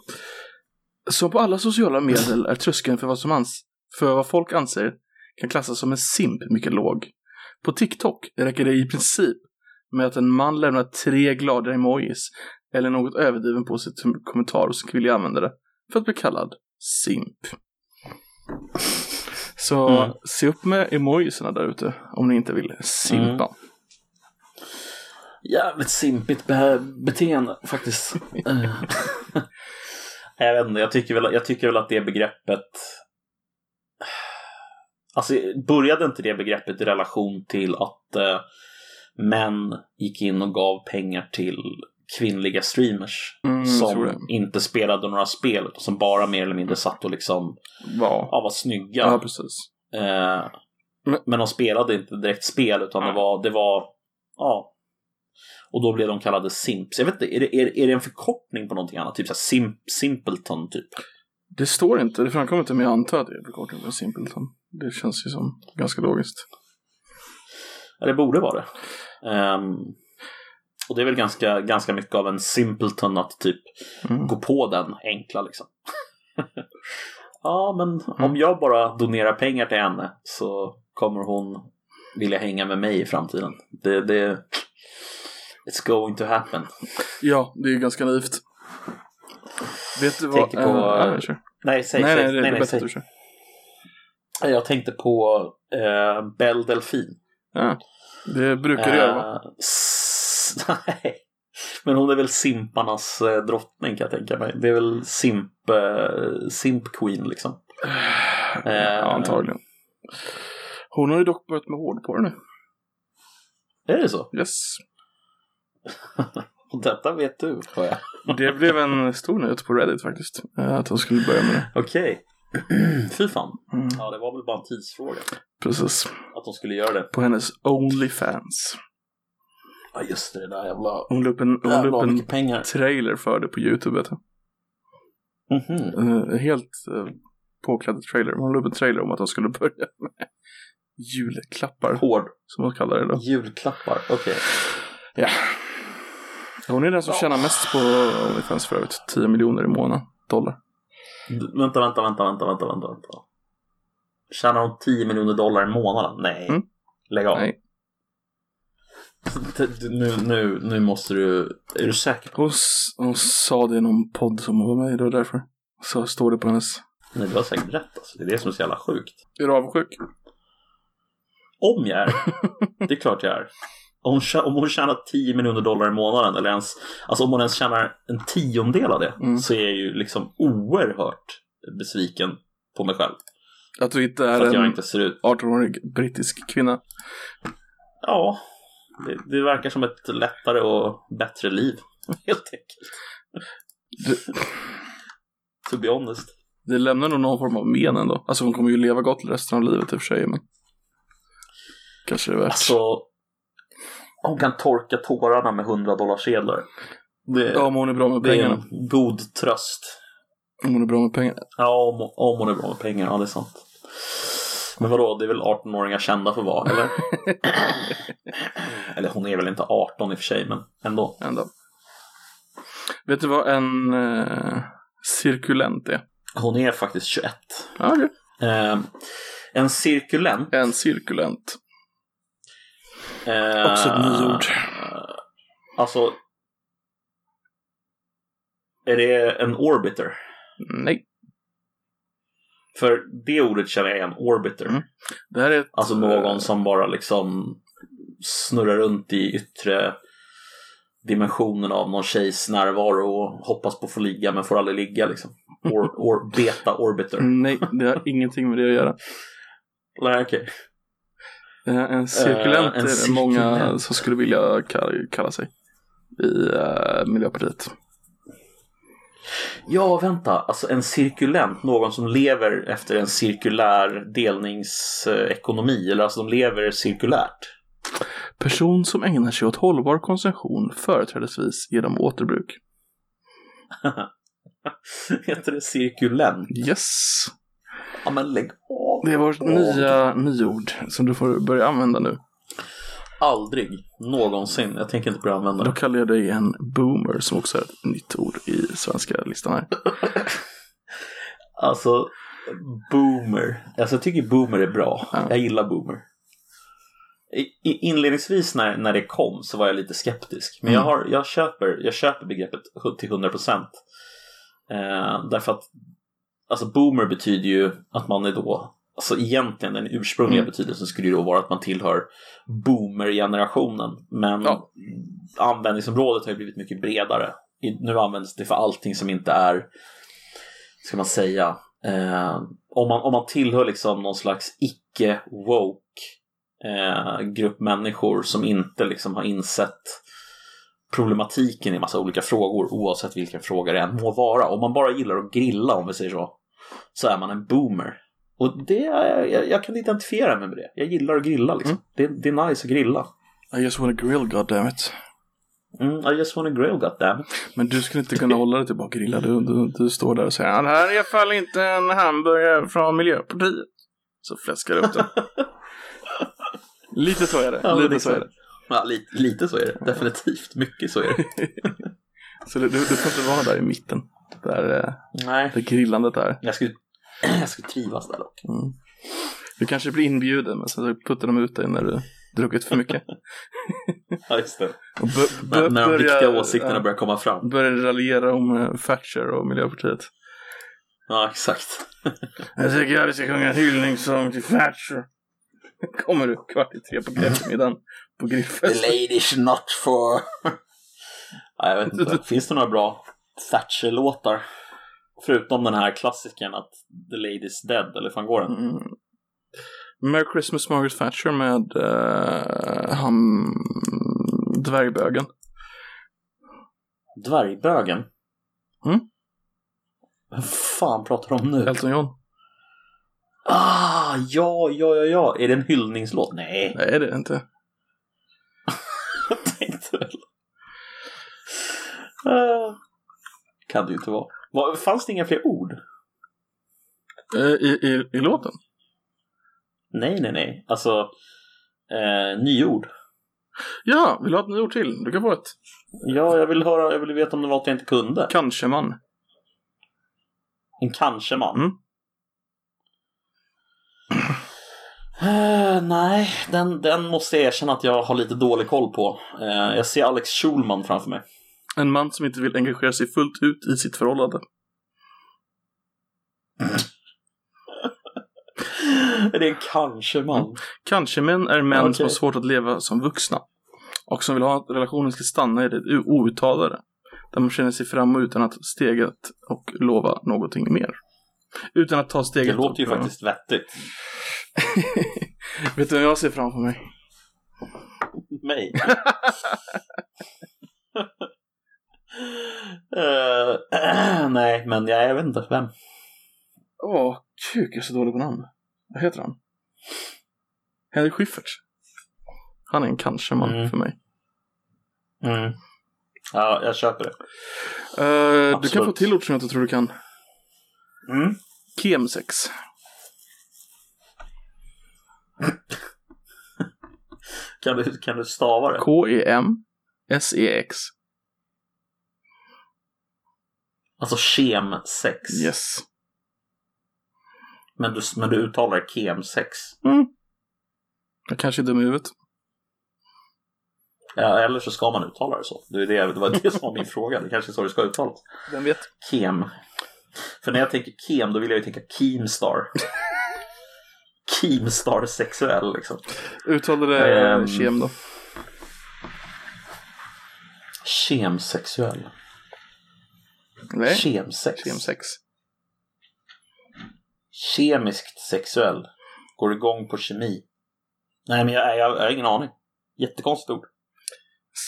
Som på alla sociala medel är tröskeln för vad, som ans- för vad folk anser kan klassas som en simp mycket låg. På TikTok räcker det i princip med att en man lämnar tre glada emojis eller något överdriven på sitt kommentar hos en kvinnlig användare för att bli kallad simp. Så Mm. se upp med emojisarna där ute om ni inte vill simpa. Jävligt simpigt be- beteende faktiskt. Eh. jag vet inte, jag tycker, väl, jag tycker väl att det begreppet Alltså började inte det begreppet i relation till att eh, män gick in och gav pengar till kvinnliga streamers Mm, som inte spelade några spel utan som bara mer eller mindre satt och liksom Ja. ja, var snygga. ja, precis. Eh, Men- men de spelade inte direkt spel utan det var, det var, ja. Och då blev de kallade simps. Jag vet inte, är det, är, är det en förkortning på någonting annat? Typ så simp, simpleton typ? Det står inte, det framkommer inte, men jag antar att det är förkortning för Simpleton. Det känns ju som ganska logiskt. Ja, det borde vara det. Ehm, och det är väl ganska, ganska mycket av en simpleton att typ Mm. gå på den enkla liksom. ja, men Mm. om jag bara donerar pengar till henne så kommer hon vilja hänga med mig i framtiden. Det, det, it's going to happen. Ja, det är ju ganska naivt. Vet du vad... Tänker på- kör. Nej, säg, nej, säg, nej, det är nej, nej, säg. du kör. Jag tänkte på eh, Belle Delphine. Ja, det brukar du göra va? Eh, Nej. Men hon är väl simparnas eh, drottning kan jag tänka mig. Det är väl simp, eh, simp queen liksom. Eh, Ja, antagligen. Hon har ju dock börjat med hårdporr nu. Är det så? Yes. Och detta vet du, hör jag. Det blev en stor nyhet på Reddit faktiskt. eh, Att hon skulle börja med det. Okej. Fy fan. Mm. Ja, det var väl bara en tidsfråga. Precis. Att de skulle göra det. På hennes Onlyfans. Ja, just det. Det där jävla... Hon la upp en, hon la upp en pengar. trailer för det på YouTube. Vet du. Mhm. Eh, helt uh, påklädd trailer. Hon la upp en trailer om att hon skulle börja med julklappar. Hård. Som hon kallar det då. Julklappar. Okej. Ja. Hon är den som Ja. tjänar mest på Onlyfans för övrigt. 10 miljoner i månaden. Dollar. D- vänta, vänta, vänta, vänta, vänta, vänta. Tjänar hon 10 miljoner dollar i månaden? Nej. Mm. Lägg av. Nej. Nu, nu, nu måste du... Är du säker? Hon, s- hon sa det i någon podd som hon var med i. Det var därför. Så står det på hennes. Nej, du har säkert rätt alltså. Det är det som är så jävla sjukt. Är du avundsjuk? Om jag är. Det är klart jag är. Om hon, om hon tjänar 10 miljoner dollar i månaden eller ens, alltså om hon ens tjänar en tiondel av det Mm. så är jag ju liksom oerhört besviken på mig själv. Att du inte är en inte ser ut 18-årig brittisk kvinna. Ja, det, det verkar som ett lättare och bättre liv. Helt enkelt. Det, To be honest. det lämnar nog någon form av men ändå. Alltså hon kommer ju leva gott resten av livet i och för sig. Men kanske det är värt. Alltså, hon kan torka tårarna med 100 dollar sedlar. Det, ja, om hon är bra med det är pengarna. en god tröst. Om hon är bra med pengar. Ja, om, om hon är bra med pengar, ja det är sant. Men vadå, det är väl 18-åringar kända för att vara, eller? eller hon är väl inte 18 i och för sig, men ändå. Ändå. Vet du vad en eh, cirkulent är? Hon är faktiskt 21. Ja, okej. Eh, en cirkulent. En cirkulent. Eh, Också ett nyord. Alltså. Är det en orbiter? Nej. För det ordet känner jag igen, orbiter. Mm. Det här är ett, Alltså eh, någon som bara liksom snurrar runt i yttre dimensionen av någon tjejs närvaro och hoppas på att få ligga men får aldrig ligga liksom. Or, or, beta orbiter. Nej, det har ingenting med det att göra. Nej, okej. Eh, En cirkulent Eh, en är det många cirkulent. som skulle vilja ka- kalla sig i eh, Miljöpartiet. Ja, vänta. Alltså en cirkulent, någon som lever efter en cirkulär delningsekonomi. Eller alltså de lever cirkulärt. Person som ägnar sig åt hållbar konsumtion företrädesvis genom återbruk. Heter det cirkulent? Yes! Ja, men lägg av. Det är vårt nya nyord som du får börja använda nu. Aldrig någonsin. Jag tänker inte börja använda Då det. kallar jag dig en boomer som också är ett nytt ord i svenska listan här. Alltså, boomer. Alltså jag tycker boomer är bra. Ja. Jag gillar boomer. I, inledningsvis när, när det kom så var jag lite skeptisk. Men jag, Mm. har, jag, köper, jag köper begreppet till 100%. Eh, därför att alltså boomer betyder ju att man är då, alltså egentligen den ursprungliga Mm. betydelsen skulle ju då vara att man tillhör boomer-generationen. Men Ja. användningsområdet har ju blivit mycket bredare. Nu används det för allting som inte är, ska man säga, eh, om, man, om man tillhör liksom någon slags icke-woke eh, grupp människor som inte liksom har insett problematiken i massa olika frågor oavsett vilken fråga det än må vara. Om man bara gillar att grilla om vi säger så, så är man en boomer. Och det jag, jag kan identifiera mig med det. Jag gillar att grilla liksom. Mm. Det, det är nice att grilla. I just wanna grill, goddammit. Mm, I just wanna grill goddammit. Men du skulle inte kunna hålla dig till bara grilla. Du, du, du står där och säger "Ja, det här är i alla fall inte en hamburgare från Miljöpartiet. Så fläskar du upp den. Lite så är det. Ja, lite så är det. Ja, lite, lite så är det. Definitivt. Mycket så är det. Så du, du, du får inte vara där i mitten. Där, eh, Nej. där grillandet är. Jag skulle, jag skulle trivas där dock. Mm. Du kanske blir inbjuden men sen puttar de ut dig när du druckit för mycket. Ja, just det. Och När, när de viktiga åsikterna ja, börjar komma fram. Börjar raljera om eh, Thatcher och Miljöpartiet. Ja, exakt. Jag tycker att vi ska sjunga en hyllningssång till Thatcher. Kommer du kvart i tre på eftermiddagen på The grillfesten. lady's not for... Nej, jag vet inte. Finns det några bra Thatcher-låtar? Förutom den här klassikern att The lady's dead, eller fan går den? Mm. Merry Christmas Margaret Thatcher med uh, han dvärgbögen. Dvärgbögen? Mm. Vem fan pratar du om nu? Elton John. Ah, ja, ja, ja, ja. Är det en hyllningslåt? Nej, Nej det är det inte. jag tänkte väl. Ah, kan det ju inte vara. Var, fanns det inga fler ord? Eh, I, i, I låten? Nej, nej, nej. Alltså, eh, nyord. Ja, vill du ha ett nyord till? Du kan få ett. Ja, jag vill höra, jag vill veta om det var något jag inte kunde. Kanske man. En kanske-man. Mm. Eh, nej, den, den måste jag erkänna att jag har lite dålig koll på. Eh, jag ser Alex Schulman framför mig. En man som inte vill engagera sig fullt ut i sitt förhållande. det är en kanske-man. Kanske män är män Okej. som har svårt att leva som vuxna. Och som vill ha att relationen ska stanna i det outtalade. Där man känner sig fram utan att steget och lova någonting mer. Utan att ta Det steget. låter ju faktiskt vettigt. Vet du vem jag ser framför mig? Mig. Eh, nej, men jag, jag vet inte vem. Åh, kuk, jag är så dålig på namn. Vad heter han? Henrik Schyffert. Han är en kanske-man Mm. för mig. Mm. Ja, jag köper det. Eh, du kan få till ord som jag inte tror du kan. Mm. Kemsex. Kan, du, kan du stava det? K-E-M-S-E-X. Alltså kemsex. Yes. Men, du, men du uttalar kemsex. Mm. Jag kanske är dum i huvudet. Ja, eller så ska man uttala det så. Det, är det, det var det som var min fråga. Det kanske är så det ska uttalas. Vem vet? Kem. För när jag tänker kem, då vill jag ju tänka Keemstar. Keemstar sexuell liksom. Uttalar det Ehm. kem då. Kemsexuell. Nej, Kemsex. kemsex. Kemiskt sexuell. Går igång på kemi. Nej, men jag, jag, jag har ingen aning. Jättekonstigt ord.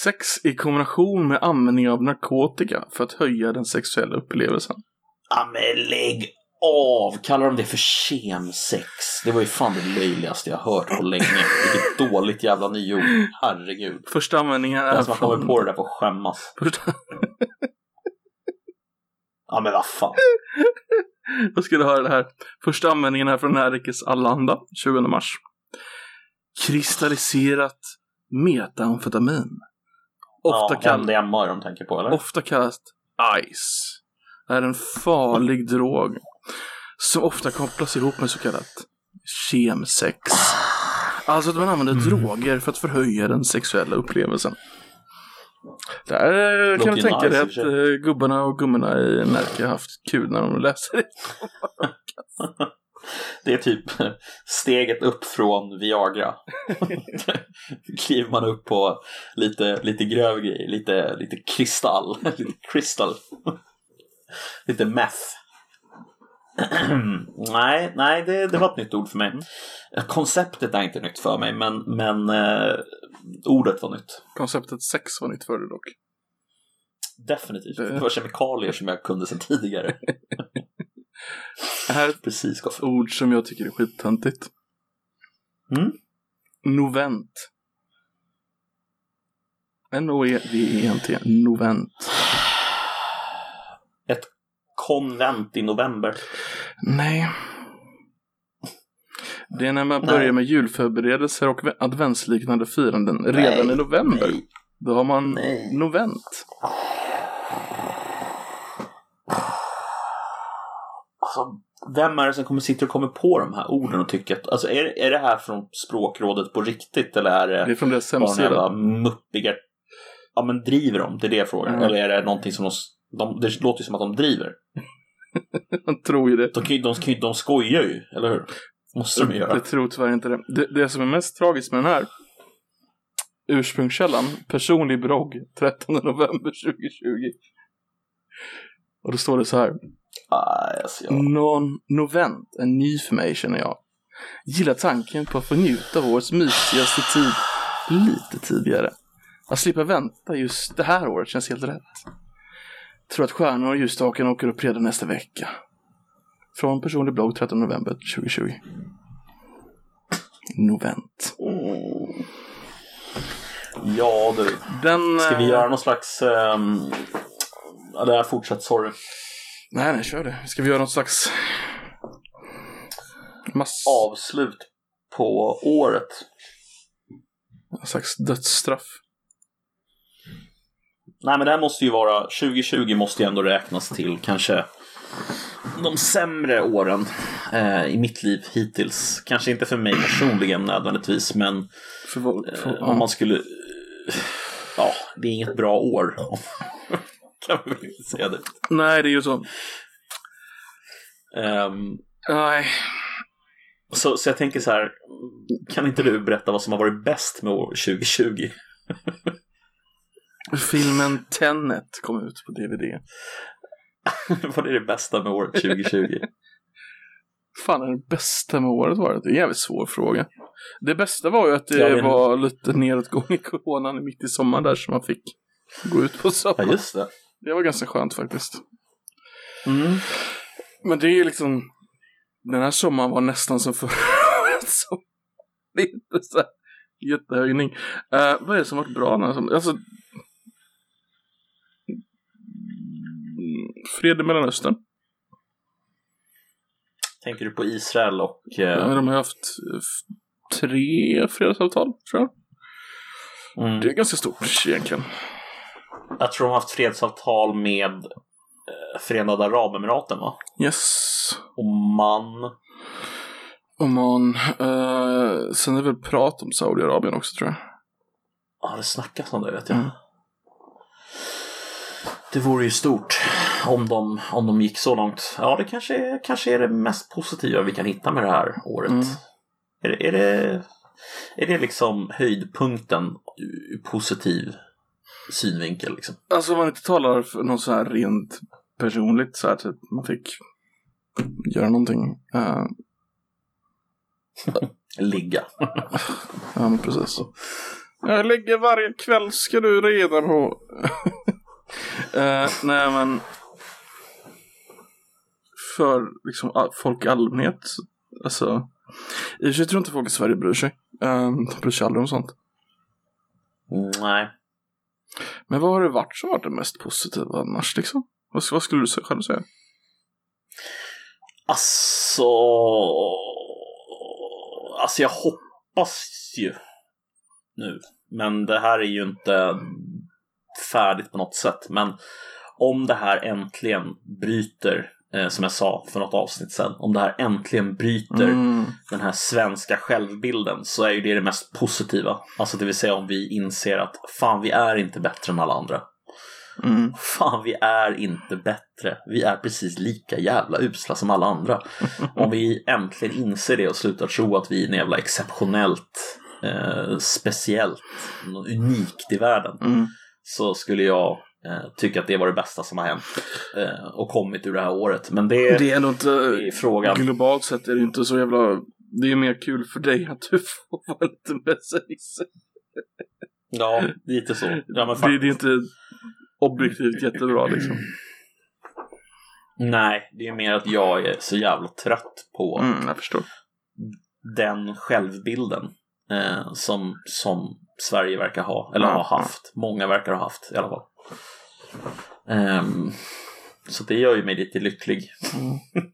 Sex i kombination med användning av narkotika för att höja den sexuella upplevelsen. Ja, men lägg av! Kallar de det för kemsex? Det var ju fan det löjligaste jag hört på länge. Vilket dåligt jävla nyord. Herregud. Första användningen är Den som har kommit på det där får skämmas. Första... Ja, men vad fan. Jag skulle höra det här. Första användningen är från Närikes Allanda, 20 mars. Kristalliserat metamfetamin. Ofta, ja, kall... MDMA de tänker på, eller? ofta kallat ICE. Är en farlig drog som ofta kopplas ihop med så kallat kemsex. Alltså att man använder droger för att förhöja den sexuella upplevelsen. Där eh, kan du tänka dig att sig. eh, gubbarna och gummorna i Närke har haft kul när de läser det. Det är typ steget upp från Viagra. Kliver man upp på lite, lite grövre grejer, lite, lite kristall. lite crystal. lite meth. nej, nej det, det var ett nytt ord för mig. Konceptet är inte nytt för mig, men, men eh, ordet var nytt. Konceptet sex var nytt för dig dock. Definitivt. Det- var kemikalier som jag kunde sedan tidigare. Det här är ett Precis, ord som jag tycker är skittöntigt. Mm? Novent. N-O-E-V-E-N-T. Novent. Konvent i november. Nej. Det är när man Nej. börjar med julförberedelser och adventsliknande firanden redan Nej, i november. nej. Då har man Nej. novent. Alltså, vem är det som kommer sitta och kommer på de här orden och tycker att, alltså är, är det här från språkrådet på riktigt eller är det, Det är från deras hemsida. muppiga, ja men driver de? Det är det jag frågar. Mm. Eller är det någonting som de, de, det låter ju som att de driver. Man tror ju det. De, kan de, de skojar ju, eller hur? Måste de göra. Jag tror tyvärr inte det. det. Det som är mest tragiskt med den här ursprungskällan, personlig blogg, 13 november 2020. Och då står det så här. Aj, alltså, jag, Non novent är ny för mig känner jag. Gillar tanken på att få njuta av årets mysigaste tid lite tidigare. Att slippa vänta just det här året känns helt rätt. Tror att stjärnor och ljusstaken åker upp redan nästa vecka. Från personlig blogg 13 november 2020. Novent. Mm. Ja du. Den... Ska vi eh, göra någon slags... Um, ja, det här fortsätt, sorry. Nej, nej, kör det. Ska vi göra något slags... Mass... Avslut på året. Någon slags dödsstraff. Nej men det här måste ju vara, 2020 måste ju ändå räknas till kanske de sämre åren eh, i mitt liv hittills. Kanske inte för mig personligen nödvändigtvis men För, vad- för, eh, om man skulle... Ja, det är inget bra år. kan man väl inte säga det. Nej, det är ju så. Ehm, Nej. så, så jag tänker så här, kan inte du berätta vad som har varit bäst med år 2020? Filmen Tenet kom ut på DVD. vad är det bästa med år 2020? fan är det bästa med året varit? Det är en jävligt svår fråga. Det bästa var ju att det Ja, var lite nedåtgång i coronan mitt i sommaren där som man fick gå ut på ja, sommaren. just det. Det var ganska skönt faktiskt. Mm. Men det är ju liksom, den här sommaren var nästan som förra året. Så det är inte så här jättehöjning. Uh, vad är det som varit bra? Alltså, fred i Mellanöstern. Tänker du på Israel och... eh, Ja, de har haft eh, tre fredsavtal, tror jag. mm. Det är ganska stort egentligen. Jag tror de har haft fredsavtal med eh, Förenade Arabemiraten va? Yes. Oman. Oman. Uh, sen är det väl prat om Saudiarabien också, tror jag. Ja, det snackas om det vet jag. Mm. Det vore ju stort om de, om de gick så långt. Ja, det kanske är, kanske är det mest positiva vi kan hitta med det här året. Mm. Är, det, är, det, är det liksom höjdpunkten positiv synvinkel. Liksom. Alltså om man inte talar för något så här rent personligt så här typ man fick göra någonting. Uh, Ligga. ja men precis. Jag ligger varje kväll ska du reda på. uh, nej men. För liksom folk i allmänhet. Alltså. I och för sig tror inte folk i Sverige bryr sig. Uh, de bryr sig aldrig om sånt. Nej. Men vad har det varit som varit det mest positiva annars liksom? Vad, vad skulle du själv säga? Alltså... Alltså jag hoppas ju nu. Men det här är ju inte färdigt på något sätt. Men om det här äntligen bryter, eh, som jag sa för något avsnitt sen, om det här äntligen bryter Mm. den här svenska självbilden så är ju det det mest positiva. Alltså det vill säga om vi inser att fan vi är inte bättre än alla andra. Mm. Fan vi är inte bättre. Vi är precis lika jävla usla som alla andra. Om vi äntligen inser det och slutar tro att vi är jävla exceptionellt eh, speciellt, unikt i världen. Mm. Så skulle jag eh, tycka att det var det bästa som har hänt eh, och kommit ur det här året. Men det, Det är ändå inte, är frågan. globalt sett är det inte så jävla, det är mer kul för dig att du får vara lite besserwisser. Ja, lite så. Ja, men Det, det är inte objektivt jättebra liksom. Nej, det är mer att jag är så jävla trött på Mm, jag förstår. den självbilden eh, som, som Sverige verkar ha, eller Ja, har haft. Många verkar ha haft i alla fall. Ehm, så det gör ju mig lite lycklig. Mm.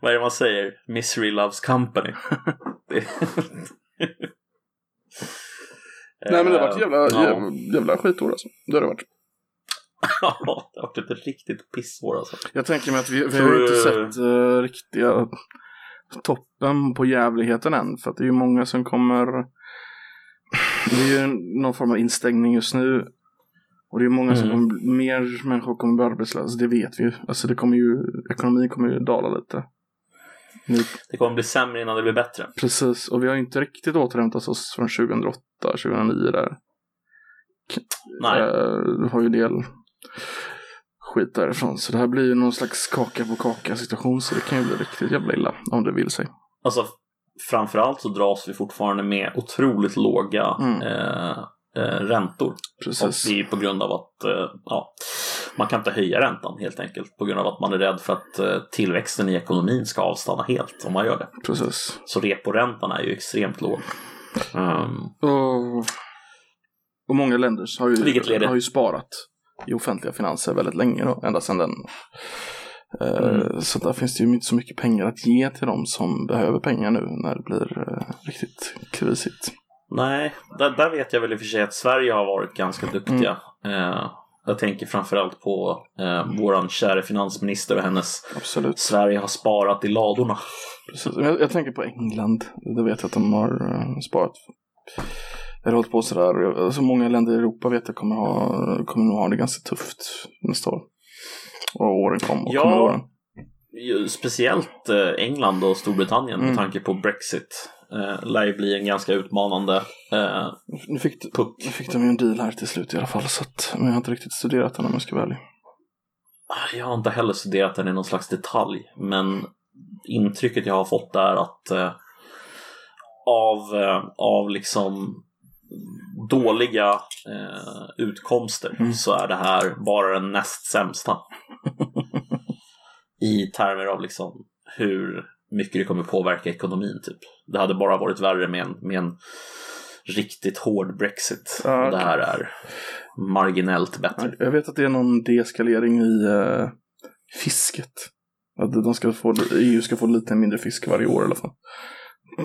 Vad är det man säger? Misery loves company. Nej men det har varit jävla, Eh, ja. jävla, jävla skitår alltså. Det har det varit. Ja, det har varit ett riktigt pissår alltså. Jag tänker mig att vi, vi har ju inte sett uh, riktiga toppen på jävligheten än. För att det är ju många som kommer... Det är ju någon form av instängning just nu. Och det är många som Mm. kommer, mer människor kommer bli arbetslösa, det vet vi ju. Alltså det kommer ju, ekonomin kommer ju dala lite. Nu, Det kommer bli sämre innan det blir bättre. precis, och vi har inte riktigt återhämtat oss från 2008, 2009 där. Nej. Du har ju del skit därifrån. Så det här blir ju någon slags kaka på kaka situation. Så det kan ju bli riktigt jävla illa om det vill sig. Alltså framförallt så dras vi fortfarande med otroligt låga Mm. eh, eh, räntor. Och Precis. det är på grund av att eh, ja, man kan inte höja räntan helt enkelt. På grund av att man är rädd för att eh, tillväxten i ekonomin ska avstanna helt om man gör det. Precis. Så reporäntan är ju extremt låg. Ehm, Och, och många länder har ju, har ju sparat i offentliga finanser väldigt länge då, ända sedan den. Mm. Så där finns det ju inte så mycket pengar att ge till dem som behöver pengar nu när det blir riktigt krisigt. Nej, där, där vet jag väl i och för sig att Sverige har varit ganska duktiga. Eh, jag tänker framförallt på eh, våran kära finansminister och hennes Absolut. Sverige har sparat i ladorna. Precis. Jag, jag tänker på England. Det vet jag att de har eh, sparat. Jag har hållit på sådär. Alltså många länder i Europa vet jag kommer, ha, kommer nog ha det ganska tufft nästa år. Och åren kom och Ja. kommande åren. Speciellt eh, England och Storbritannien Mm. med tanke på Brexit. Eh, lär ju bli en ganska utmanande eh, Nu fick, puck. nu fick de ju en deal här till slut i alla fall. Så att, men jag har inte riktigt studerat den om jag ska vara ärlig. Jag har inte heller studerat den i någon slags detalj, men intrycket jag har fått är att eh, av, eh, av liksom dåliga eh, utkomster Mm. så är det här bara den näst sämsta. I termer av liksom hur mycket det kommer påverka ekonomin typ. Det hade bara varit värre med en, med en riktigt hård Brexit. Ja, det här är marginellt bättre. Jag vet att det är någon deeskalering i eh, fisket. Att de ska få, EU ska få lite mindre fisk varje år i alla fall.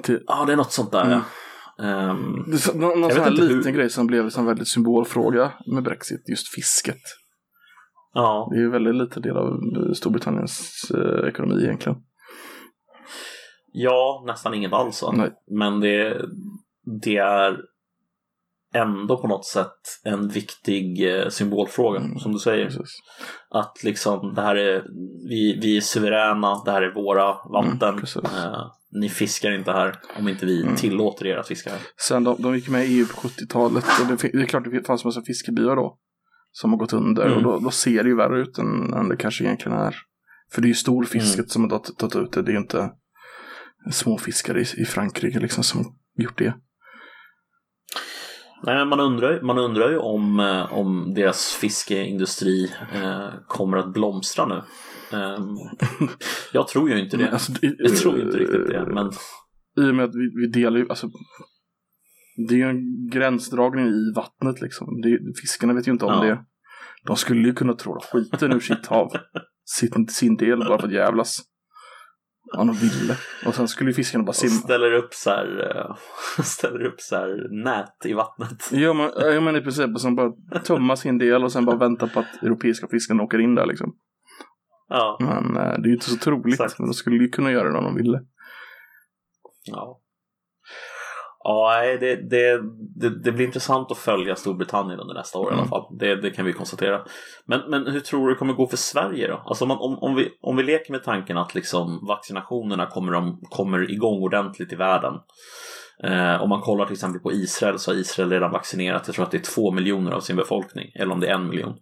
Till, Ja, det är något sånt där. Mm. ja. Ehm, Det Någon, någon sån här liten hur- grej som blev en väldigt symbolfråga med Brexit, just fisket. ja, Det är ju väldigt lite del av Storbritanniens eh, ekonomi egentligen. Ja, nästan inget alls. Nej. Men det, det är ändå på något sätt en viktig eh, symbolfråga, Mm, som du säger. Precis. Att liksom, det här är, vi, vi är suveräna, det här är våra vatten. Mm. Eh, ni fiskar inte här om inte vi Mm. tillåter er att fiska här. Sen de, de gick med i EU på 70-talet och det, det är klart det fanns massa fiskebyar då. Som har gått under Mm. och då, då ser det ju värre ut än, än det kanske egentligen är. För det är ju storfisket som har tagit ut det. Det är ju inte småfiskare i, i Frankrike liksom som gjort det. Nej, man undrar, man undrar ju om, eh, om deras fiskeindustri eh, kommer att blomstra nu. Ehm, jag tror ju inte det. Men alltså, det- jag tror inte riktigt det. Men I och med att vi, vi delar ju, alltså. Det är ju en gränsdragning i vattnet liksom. Det, fiskarna vet ju inte om Ja. det. De skulle ju kunna tråla skiten ur sitt hav. Sin, sin del bara för att jävlas. Om de ville. Och sen skulle ju fiskarna bara simma. ställer upp så här, eh, ställer upp så här nät i vattnet. Ja men, ja, men i princip som bara tumma sin del och sen bara vänta på att europeiska fiskarna åker in där liksom. Ja. Men eh, det är ju inte så troligt. Exakt. Men de skulle ju kunna göra det om de ville. Ja. Ja, det, det, det, det blir intressant att följa Storbritannien under nästa år i alla Mm. fall. Det, det kan vi konstatera. Men, men hur tror du det kommer gå för Sverige då? Alltså om, om, om, vi, om vi leker med tanken att liksom vaccinationerna kommer, de, kommer igång ordentligt i världen. Eh, om man kollar till exempel på Israel så har Israel redan vaccinerat, jag tror att det är två miljoner av sin befolkning. Eller om det är en miljon.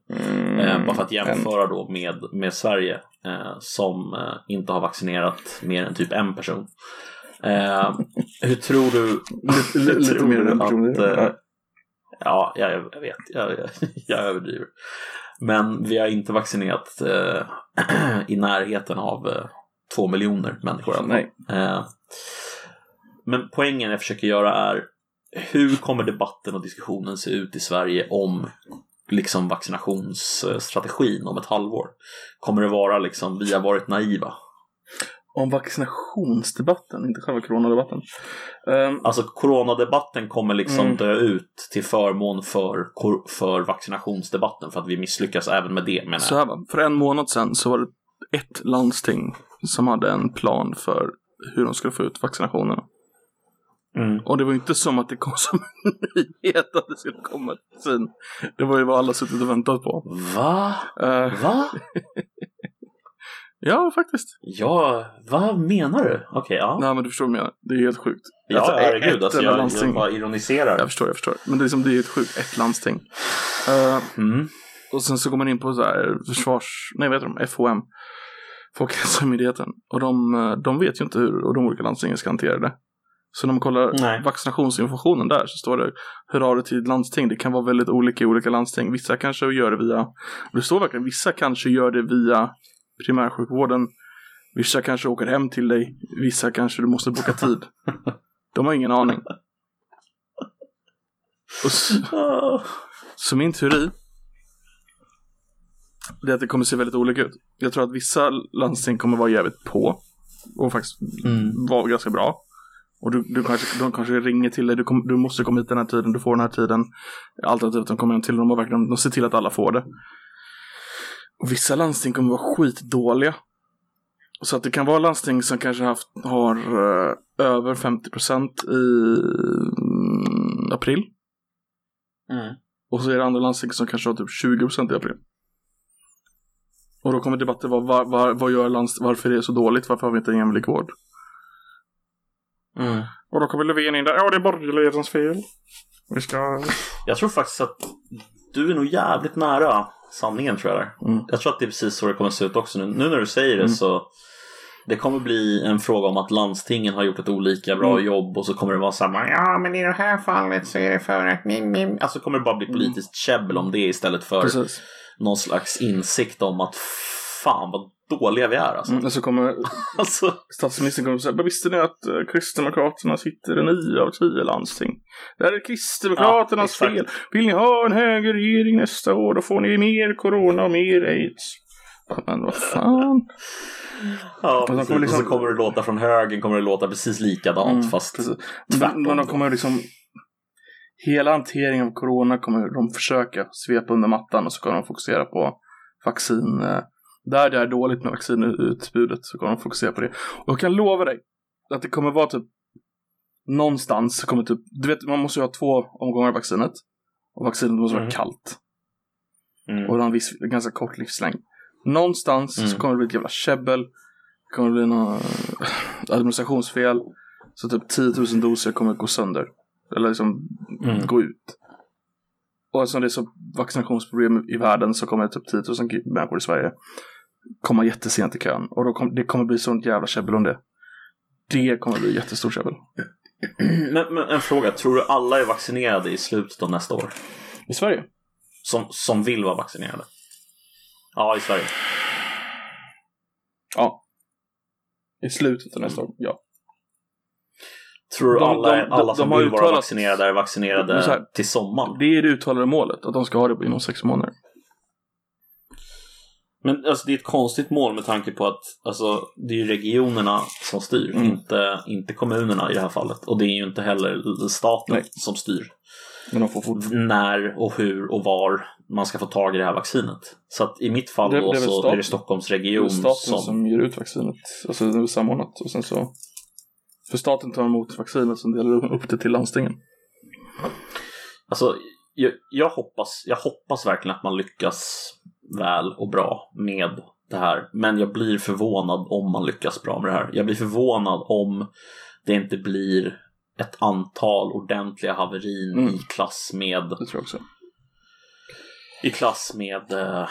Eh, bara för att jämföra då med, med Sverige eh, som eh, inte har vaccinerat mer än typ en person. Hur tror du... Lite, hur lite tror mer du än att, eh, Ja, jag, jag vet. Jag, jag, jag överdriver. Men vi har inte vaccinerat eh, i närheten av eh, två miljoner människor. fall. Nej. Eh, men poängen jag försöker göra är hur kommer debatten och diskussionen se ut i Sverige om liksom vaccinationsstrategin om ett halvår? Kommer det vara liksom vi har varit naiva? Om vaccinationsdebatten, inte själva coronadebatten. Um, Alltså coronadebatten kommer liksom Mm. dö ut till förmån för, för vaccinationsdebatten för att vi misslyckas även med det menar så jag. här va, för en månad sedan så var det ett landsting som hade en plan för hur de skulle få ut vaccinationerna. Mm. Och det var inte som att det kom som en nyhet att det skulle komma ett vaccin. Det var ju vad alla suttit och väntat på. Va? Eh, Va? ja, faktiskt. Ja, vad menar du? Okej, ja. Nej, men du förstår vad jag menar. Det är helt sjukt. Ja, Alltså, herregud. Alltså, jag, landsting. jag bara ironiserar. Jag förstår, jag förstår. Men det är, liksom, det är helt sjukt. Ett landsting. Eh, Mm. Och sen så går man in på så här försvars... Nej, vad heter de? FHM. Folkhälsomyndigheten. Och de, eh, de vet ju inte hur de olika landstingen ska hantera det. Så när man kollar Nej. vaccinationsinformationen där så står det hur har det till landsting. Det kan vara väldigt olika i olika landsting. Vissa kanske gör det via... Det står verkligen vissa kanske gör det via primärsjukvården. Vissa kanske åker hem till dig. Vissa kanske du måste boka tid. De har ingen aning. Och så, så min teori det är att det kommer se väldigt olika ut. Jag tror att vissa landsting kommer vara jävligt på och faktiskt Mm. vara ganska bra. Och du, du kanske, de kanske ringer till dig, du, kom, du måste komma hit den här tiden, du får den här tiden. Alternativt de kommer hem till de, har verkligen, de ser till att alla får det. Och vissa landsting kommer vara skitdåliga. Så att det kan vara landsting som kanske haft, har eh, över 50% i mm, april. Mm. Och så är det andra landsting som kanske har typ 20% i april. Och då kommer debatten vara var, var, vad gör landst- varför är det så dåligt? Varför har vi inte en jämlik vård? Mm. Och då kommer Löfven in där. Ja, det är borgerlighetens fel. Vi ska... Jag tror faktiskt att du är nog jävligt nära sanningen tror jag där. Mm. Jag tror att det är precis så det kommer se ut också nu. Nu när du säger det Mm. så det kommer bli en fråga om att landstingen har gjort ett olika bra Mm. jobb och så kommer det vara samma ja men i det här fallet så är det för att mim, mim. Alltså kommer det bara bli politiskt käbbel om det istället för Precis. någon slags insikt om att fan vad dåliga vi är alltså. Mm. Och så kommer alltså statsministern kommer säga, "Men visste ni att eh, Kristdemokraterna sitter i nio av tio landsting? Det här är Kristdemokraternas Ja, fel. Vill ni ha en högerregering nästa år, då får ni mer corona och mer aids. Men vad fan. Ja, precis. kommer liksom- Och så kommer det låta från högen kommer det låta precis likadant Mm, fast precis. tvärtom. Men de kommer liksom Hela hanteringen av corona kommer de försöka svepa under mattan och så kommer de fokusera på vaccin. Eh, Där det är dåligt med vaccinutbudet så kommer de fokusera på det. Och jag kan lova dig att det kommer vara typ någonstans kommer typ, du vet man måste ju ha två omgångar vaccinet. Och vaccinet måste vara Mm. kallt. Mm. Och det har en viss, ganska kort livslängd. Någonstans så Mm. kommer det bli ett jävla käbbel. Det kommer bli något administrationsfel. Så typ 10 000 doser kommer gå sönder. Eller liksom Mm. gå ut. Och eftersom det är så vaccinationsproblem i världen så kommer typ 10 000 ki- människor i Sverige komma jättesent i kön. Och då kom, det kommer bli sånt jävla käbbel om det. Det kommer bli jättestort käbbel. Men, men en fråga, tror du alla är vaccinerade i slutet av nästa år? I Sverige? Som, som vill vara vaccinerade? Ja, i Sverige. Ja. I slutet av nästa år, ja. Tror du De- alla, de- de- alla som de har vill vara uttalat- vaccinerade är vaccinerade här- till sommaren? Det är det uttalade målet, att de ska ha det inom sex månader. Men alltså, det är ett konstigt mål med tanke på att alltså, det är ju regionerna som styr, Mm. inte, inte kommunerna i det här fallet. Och det är ju inte heller staten Nej. som styr när och hur och var man ska få tag i det här vaccinet. Så att i mitt fall Det- då det så staten. är det Stockholmsregion Det staten som... som... ger ut vaccinet. Alltså det är samordnat. Och sen så... För staten tar emot vaccinet som delar upp det till landstingen. Alltså, jag, jag, hoppas, jag hoppas verkligen att man lyckas väl och bra med det här. Men jag blir förvånad om man lyckas bra med det här. Jag blir förvånad om det inte blir ett antal ordentliga haverin Mm. i klass med, Det tror jag också. i klass med eh,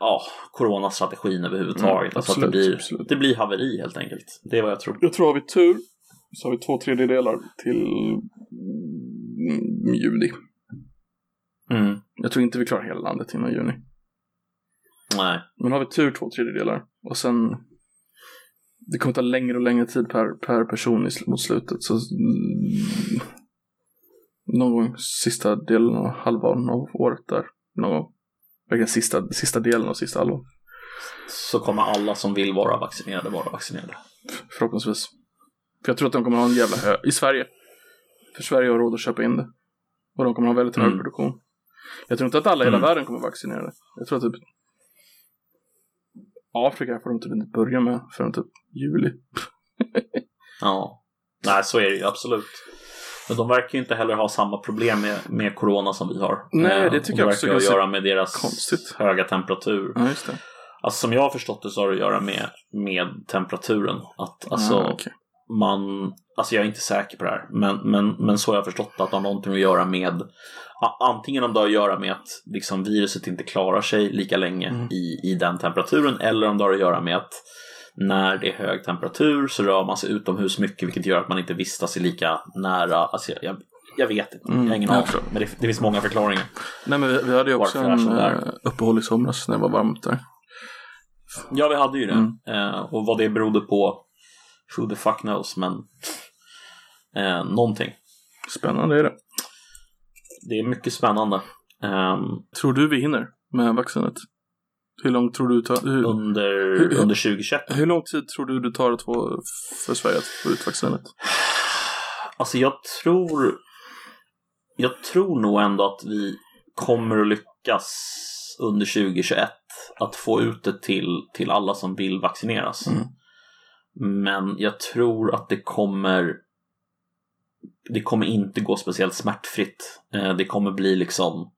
ja, coronastrategin överhuvudtaget. Mm, alltså att det blir, absolut. det blir haveri helt enkelt. Det är vad jag tror. Jag tror har vi tur så har vi två tredjedelar till mm, juni. Mm. Jag tror inte vi klarar hela landet innan juni. Nej. Men har vi tur två tredjedelar och sen det kommer ta längre och längre tid per, per person i, mot slutet. Så mm, någon gång sista delen av halvan av året där. Någon gång. Verkligen sista, sista delen av sista halvan. Så kommer alla som vill vara vaccinerade vara vaccinerade. Förhoppningsvis. För jag tror att de kommer ha en jävla hö... I Sverige. För Sverige har råd att köpa in det. Och de kommer ha väldigt hög Mm. produktion. Jag tror inte att alla i hela Mm. världen kommer vaccinerade. Jag tror att typ Afrika får de typ inte börja med förrän typ juli. Ja. Nej, så är det ju absolut. Men de verkar ju inte heller ha samma problem med, med corona som vi har. Nej, Eh, det tycker och jag det också verkar att ganska göra med deras konstigt. höga temperatur. Ja, just det. Alltså som jag har förstått det så har det att göra med, med temperaturen. Att alltså ah, okej. Man, alltså jag är inte säker på det här, men, men, men så har jag förstått att det har någonting att göra med Antingen om det har att göra med att liksom viruset inte klarar sig lika länge Mm. i, i den temperaturen eller om det har att göra med att när det är hög temperatur så rör man sig utomhus mycket vilket gör att man inte vistas i lika nära. Alltså jag, jag, vet inte, Mm, jag har ingen jag aning. förstår. Men det, det finns många förklaringar. Nej men vi, vi hade ju också en uh, uppehåll i somras när det var varmt där. Ja, vi hade ju det. Mm. Eh, och vad det berodde på, who the fuck knows, men eh, någonting. Spännande är det. Det är mycket spännande. Ehm, Tror du vi hinner med vaccinet? Hur lång tror du tar, hur, under, hur- under 2021. hur lång tid tror du det tar att få, för Sverige att få ut vaccinet? Alltså jag tror Jag tror nog ändå att vi kommer att lyckas under 2021 att få ut det till, till alla som vill vaccineras. Mm. Men jag tror att det kommer det kommer inte gå speciellt smärtfritt. Eh, Det kommer bli liksom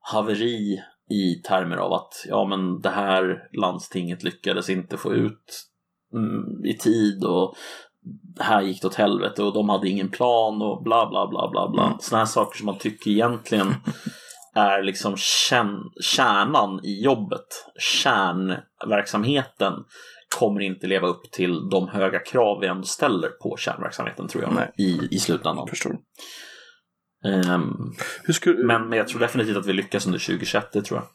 haveri i termer av att ja men det här landstinget lyckades inte få ut mm, i tid och här gick det åt helvete och de hade ingen plan och bla bla bla bla bla. Mm. Sådana här saker som man tycker egentligen är liksom kärn, kärnan i jobbet. Kärnverksamheten kommer inte leva upp till de höga krav vi ändå ställer på kärnverksamheten tror jag Nej. i, i slutändan. Förstår. Hur skulle, men, men jag tror definitivt att vi lyckas under 2021, det tror jag.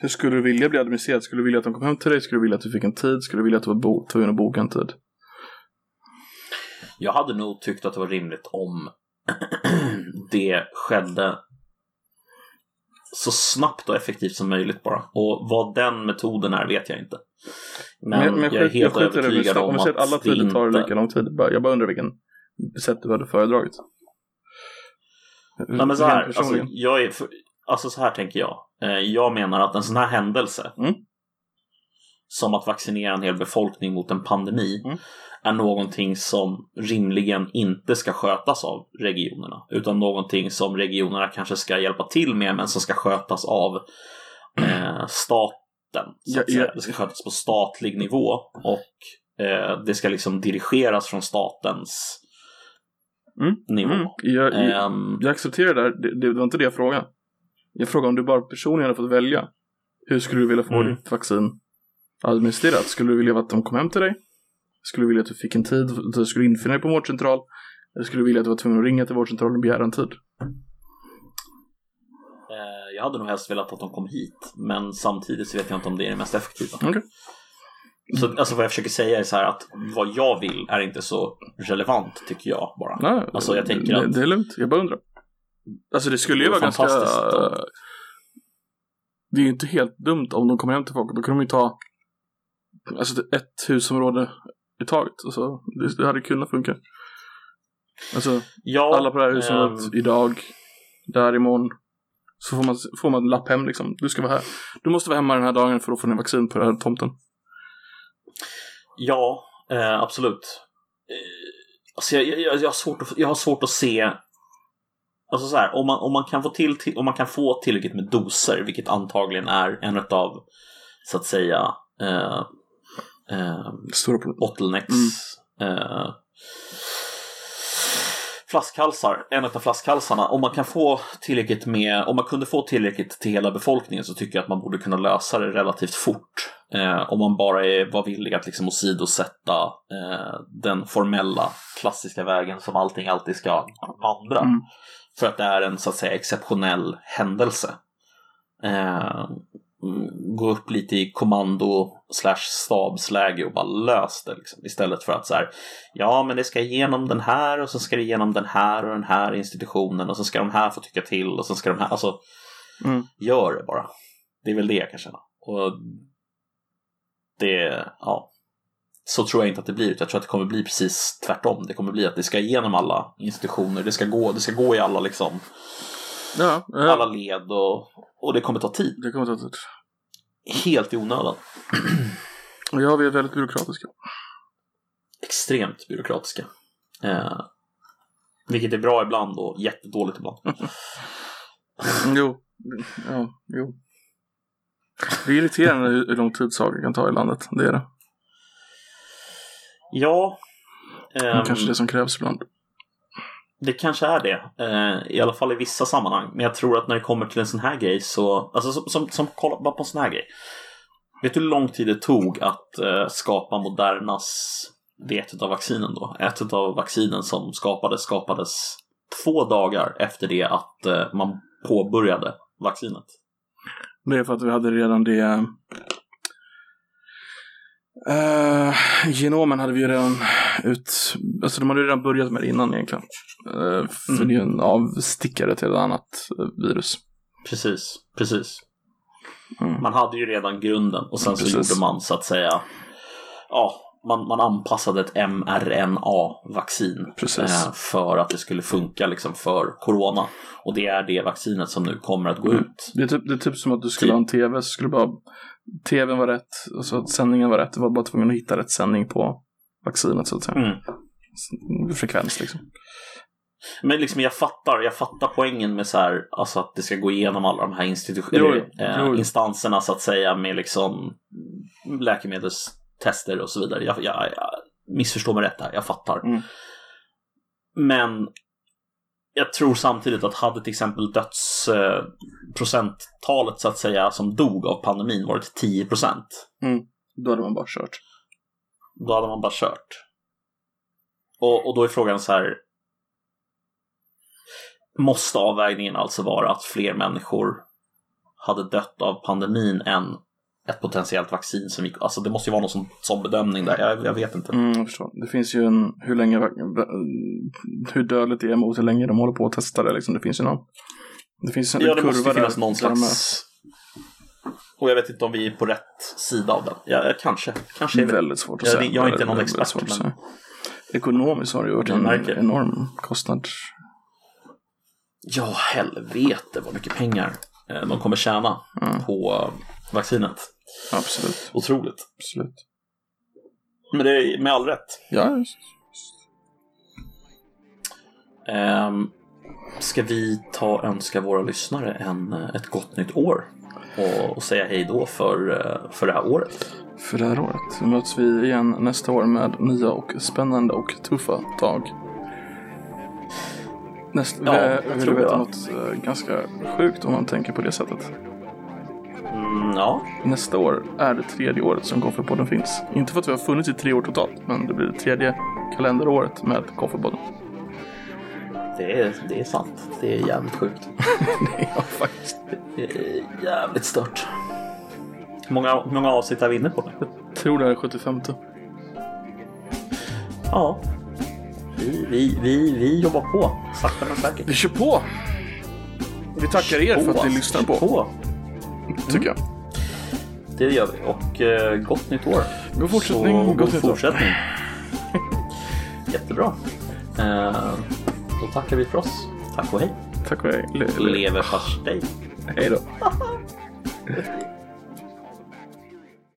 hur skulle du vilja bli administrerad? Skulle du vilja att de kom hem till dig? Skulle du vilja att du fick en tid? Skulle du vilja att du var bo- tvungen att boka en tid? Jag hade nog tyckt att det var rimligt om det skedde så snabbt och effektivt som möjligt bara. Och vad den metoden är vet jag inte. Men, jag är helt det. övertygad Om om att alla tider tar inte... lika lång tid. Jag bara undrar vilken sätt du hade föredragit. Nej, men så här, alltså, jag är för, alltså så här tänker jag. Eh, Jag menar att en sån här händelse Mm. som att vaccinera en hel befolkning mot en pandemi Mm. Är någonting som rimligen inte ska skötas av regionerna utan någonting som regionerna kanske ska hjälpa till med men som ska skötas av eh, staten. Så att säga. Det ska skötas på statlig nivå och eh, det ska liksom dirigeras från statens Mm. nivå. Mm. Jag, jag, Ehm, jag accepterar det där. Det, det var inte det jag frågade. Jag frågade om du bara personligen hade fått välja. Hur skulle du vilja få Mm. ditt vaccin administrerat? Skulle du vilja att de kom hem till dig? Skulle vilja att du fick en tid, att du skulle infinna dig på en vårdcentral? Eller skulle du vilja att du var tvungen att ringa till vårdcentralen och begära en tid? Eh, Jag hade nog helst velat att de kom hit, men samtidigt så vet jag inte om det är det mest effektiva. Okej. Så, alltså vad jag försöker säga är så här att vad jag vill är inte så relevant tycker jag bara. Nej, Alltså, jag tänker det, att- det är lugnt. Jag bara undrar. Alltså det skulle ju vara ganska... fantastiskt om- Det är ju inte helt dumt om de kommer hem till folk. Då kan de ju ta alltså, ett husområde i taget. Alltså, det, det hade kunnat funka. Alltså, Ja, alla på det här huset ehm, idag, där imorgon. Så får man, får man en lapp hem liksom. Du ska vara här. Du måste vara hemma den här dagen för att få din vaccin på den här tomten. Ja, eh, absolut. Eh, alltså jag, jag, jag, har svårt att, jag har svårt att se Alltså så här, om man, om, man kan få till, till, om man kan få tillräckligt med doser, vilket antagligen är en av så att säga eh, eh, Stora problem. bottlenecks. Eh, flaskhalsar, en av flaskhalsarna. Om man kan få tillräckligt med, om man kunde få tillräckligt till hela befolkningen så tycker jag att man borde kunna lösa det relativt fort. Eh, om man bara är, var villig att liksom åsidosätta eh, den formella klassiska vägen som allting alltid ska vandra. Mm. För att det är en så att säga exceptionell händelse. Eh, mm, gå upp lite i kommando slash stabsläge och bara lös det liksom. Istället för att så här, ja men det ska igenom den här och så ska det igenom den här och den här institutionen och så ska de här få tycka till och så ska de här, alltså Mm. gör det bara. Det är väl det jag kan känna. Och det, ja. Så tror jag inte att det blir. Jag tror att det kommer bli precis tvärtom. Det kommer bli att det ska igenom alla institutioner. Det ska gå, det ska gå i alla liksom, Ja, ja. alla led och, och det kommer ta tid. det kommer ta tid. Helt i onödan. Och ja, vi är väldigt byråkratiska. Extremt byråkratiska. Eh, vilket är bra ibland och jättedåligt ibland. Jo, ja, jo. Det är irriterande hur lång tid saker kan ta i landet. Det är det. Ja. Ehm, kanske det som krävs ibland. Det kanske är det, eh, i alla fall i vissa sammanhang. Men jag tror att när det kommer till en sån här grej så, alltså som, som, som kolla bara på en sån här grej. Vet du hur lång tid det tog att eh, skapa Modernas, det är ett av vaccinen då, ett av vaccinen som skapades, skapades två dagar efter det att eh, man påbörjade vaccinet. Det är för att vi hade redan det... Eh, genomen hade vi ju redan ut... Alltså de hade redan börjat med det innan egentligen. Eh, för Mm. det är ju en avstickare till ett annat eh, virus. Precis, precis. Mm. Man hade ju redan grunden och sen så Precis. gjorde man så att säga, ja, man, man anpassade ett mRNA-vaccin eh, för att det skulle funka liksom för corona. Och det är det vaccinet som nu kommer att gå Mm. ut. Det är, typ, det är typ som att du skulle ha en tv, så skulle bara tvn var rätt, och så att sändningen var rätt. Du var bara tvungen att hitta rätt sändning på vaccinet så att säga. Mm. Frekvens liksom. Men liksom jag fattar, jag fattar poängen med så här, alltså att det ska gå igenom alla de här institu- Jo, eller, eh, instanserna så att säga med liksom läkemedelstester och så vidare. Jag, jag, jag missförstår mig rätt här, jag fattar. Mm. Men jag tror samtidigt att hade till exempel dödsprocenttalet så att säga som dog av pandemin varit 10 procent Då hade man bara kört. Då hade man bara kört. Och, och då är frågan så här. Måste avvägningen alltså vara att fler människor hade dött av pandemin än ett potentiellt vaccin som gick... Alltså det måste ju vara någon sån, sån bedömning där. Jag, jag vet inte. Mm, jag. Det finns ju en, hur länge, hur dödligt det är mot hur länge de håller på att testa det liksom. Det finns ju någon, det finns en Ja, det kurva måste ju finnas någon slags... Och jag vet inte om vi är på rätt sida av den. Ja, kanske. Kanske är vi. Väldigt svårt att Jag- säga. jag är inte någon expert, men-. Ekonomiskt har det ju varit Jag en märker. enorm kostnad. Ja, helvete vad mycket pengar eh, de kommer tjäna Mm. på vaccinet. Absolut. Otroligt. Absolut. Men det är med all rätt. Ja, just. Ehm, ska vi ta och önska våra lyssnare en, eh, ett gott nytt år? Och, och säga hej då för, eh, för det här året. För det här året så möts vi igen nästa år med nya och spännande och tuffa tag. Nästa, Ja, jag vill tror du veta va? något eh, ganska sjukt om man tänker på det sättet? Mm, ja, Nästa år är det tredje året som Koffepodden finns. Inte för att vi har funnits i tre år totalt, men det blir det tredje kalenderåret med Koffepodden. Det är, det är sant. Det är jävligt sjukt. ja, faktiskt. Det är jävligt stört. Hur många, hur många avsnitt är vi inne på? Jag tror det är 75. Ja. Vi, vi, vi, vi jobbar på. Sakta men säkert. Vi kör på! Vi tackar er för att ni På, lyssnar kör på, tycker jag. Det gör vi. Och eh, gott nytt år. God fortsättning, Så, gott god år. fortsättning. Jättebra. Eh, då tackar vi för oss. Tack och hej. Tack och hej. Le- le- Leverpastej. Hej då.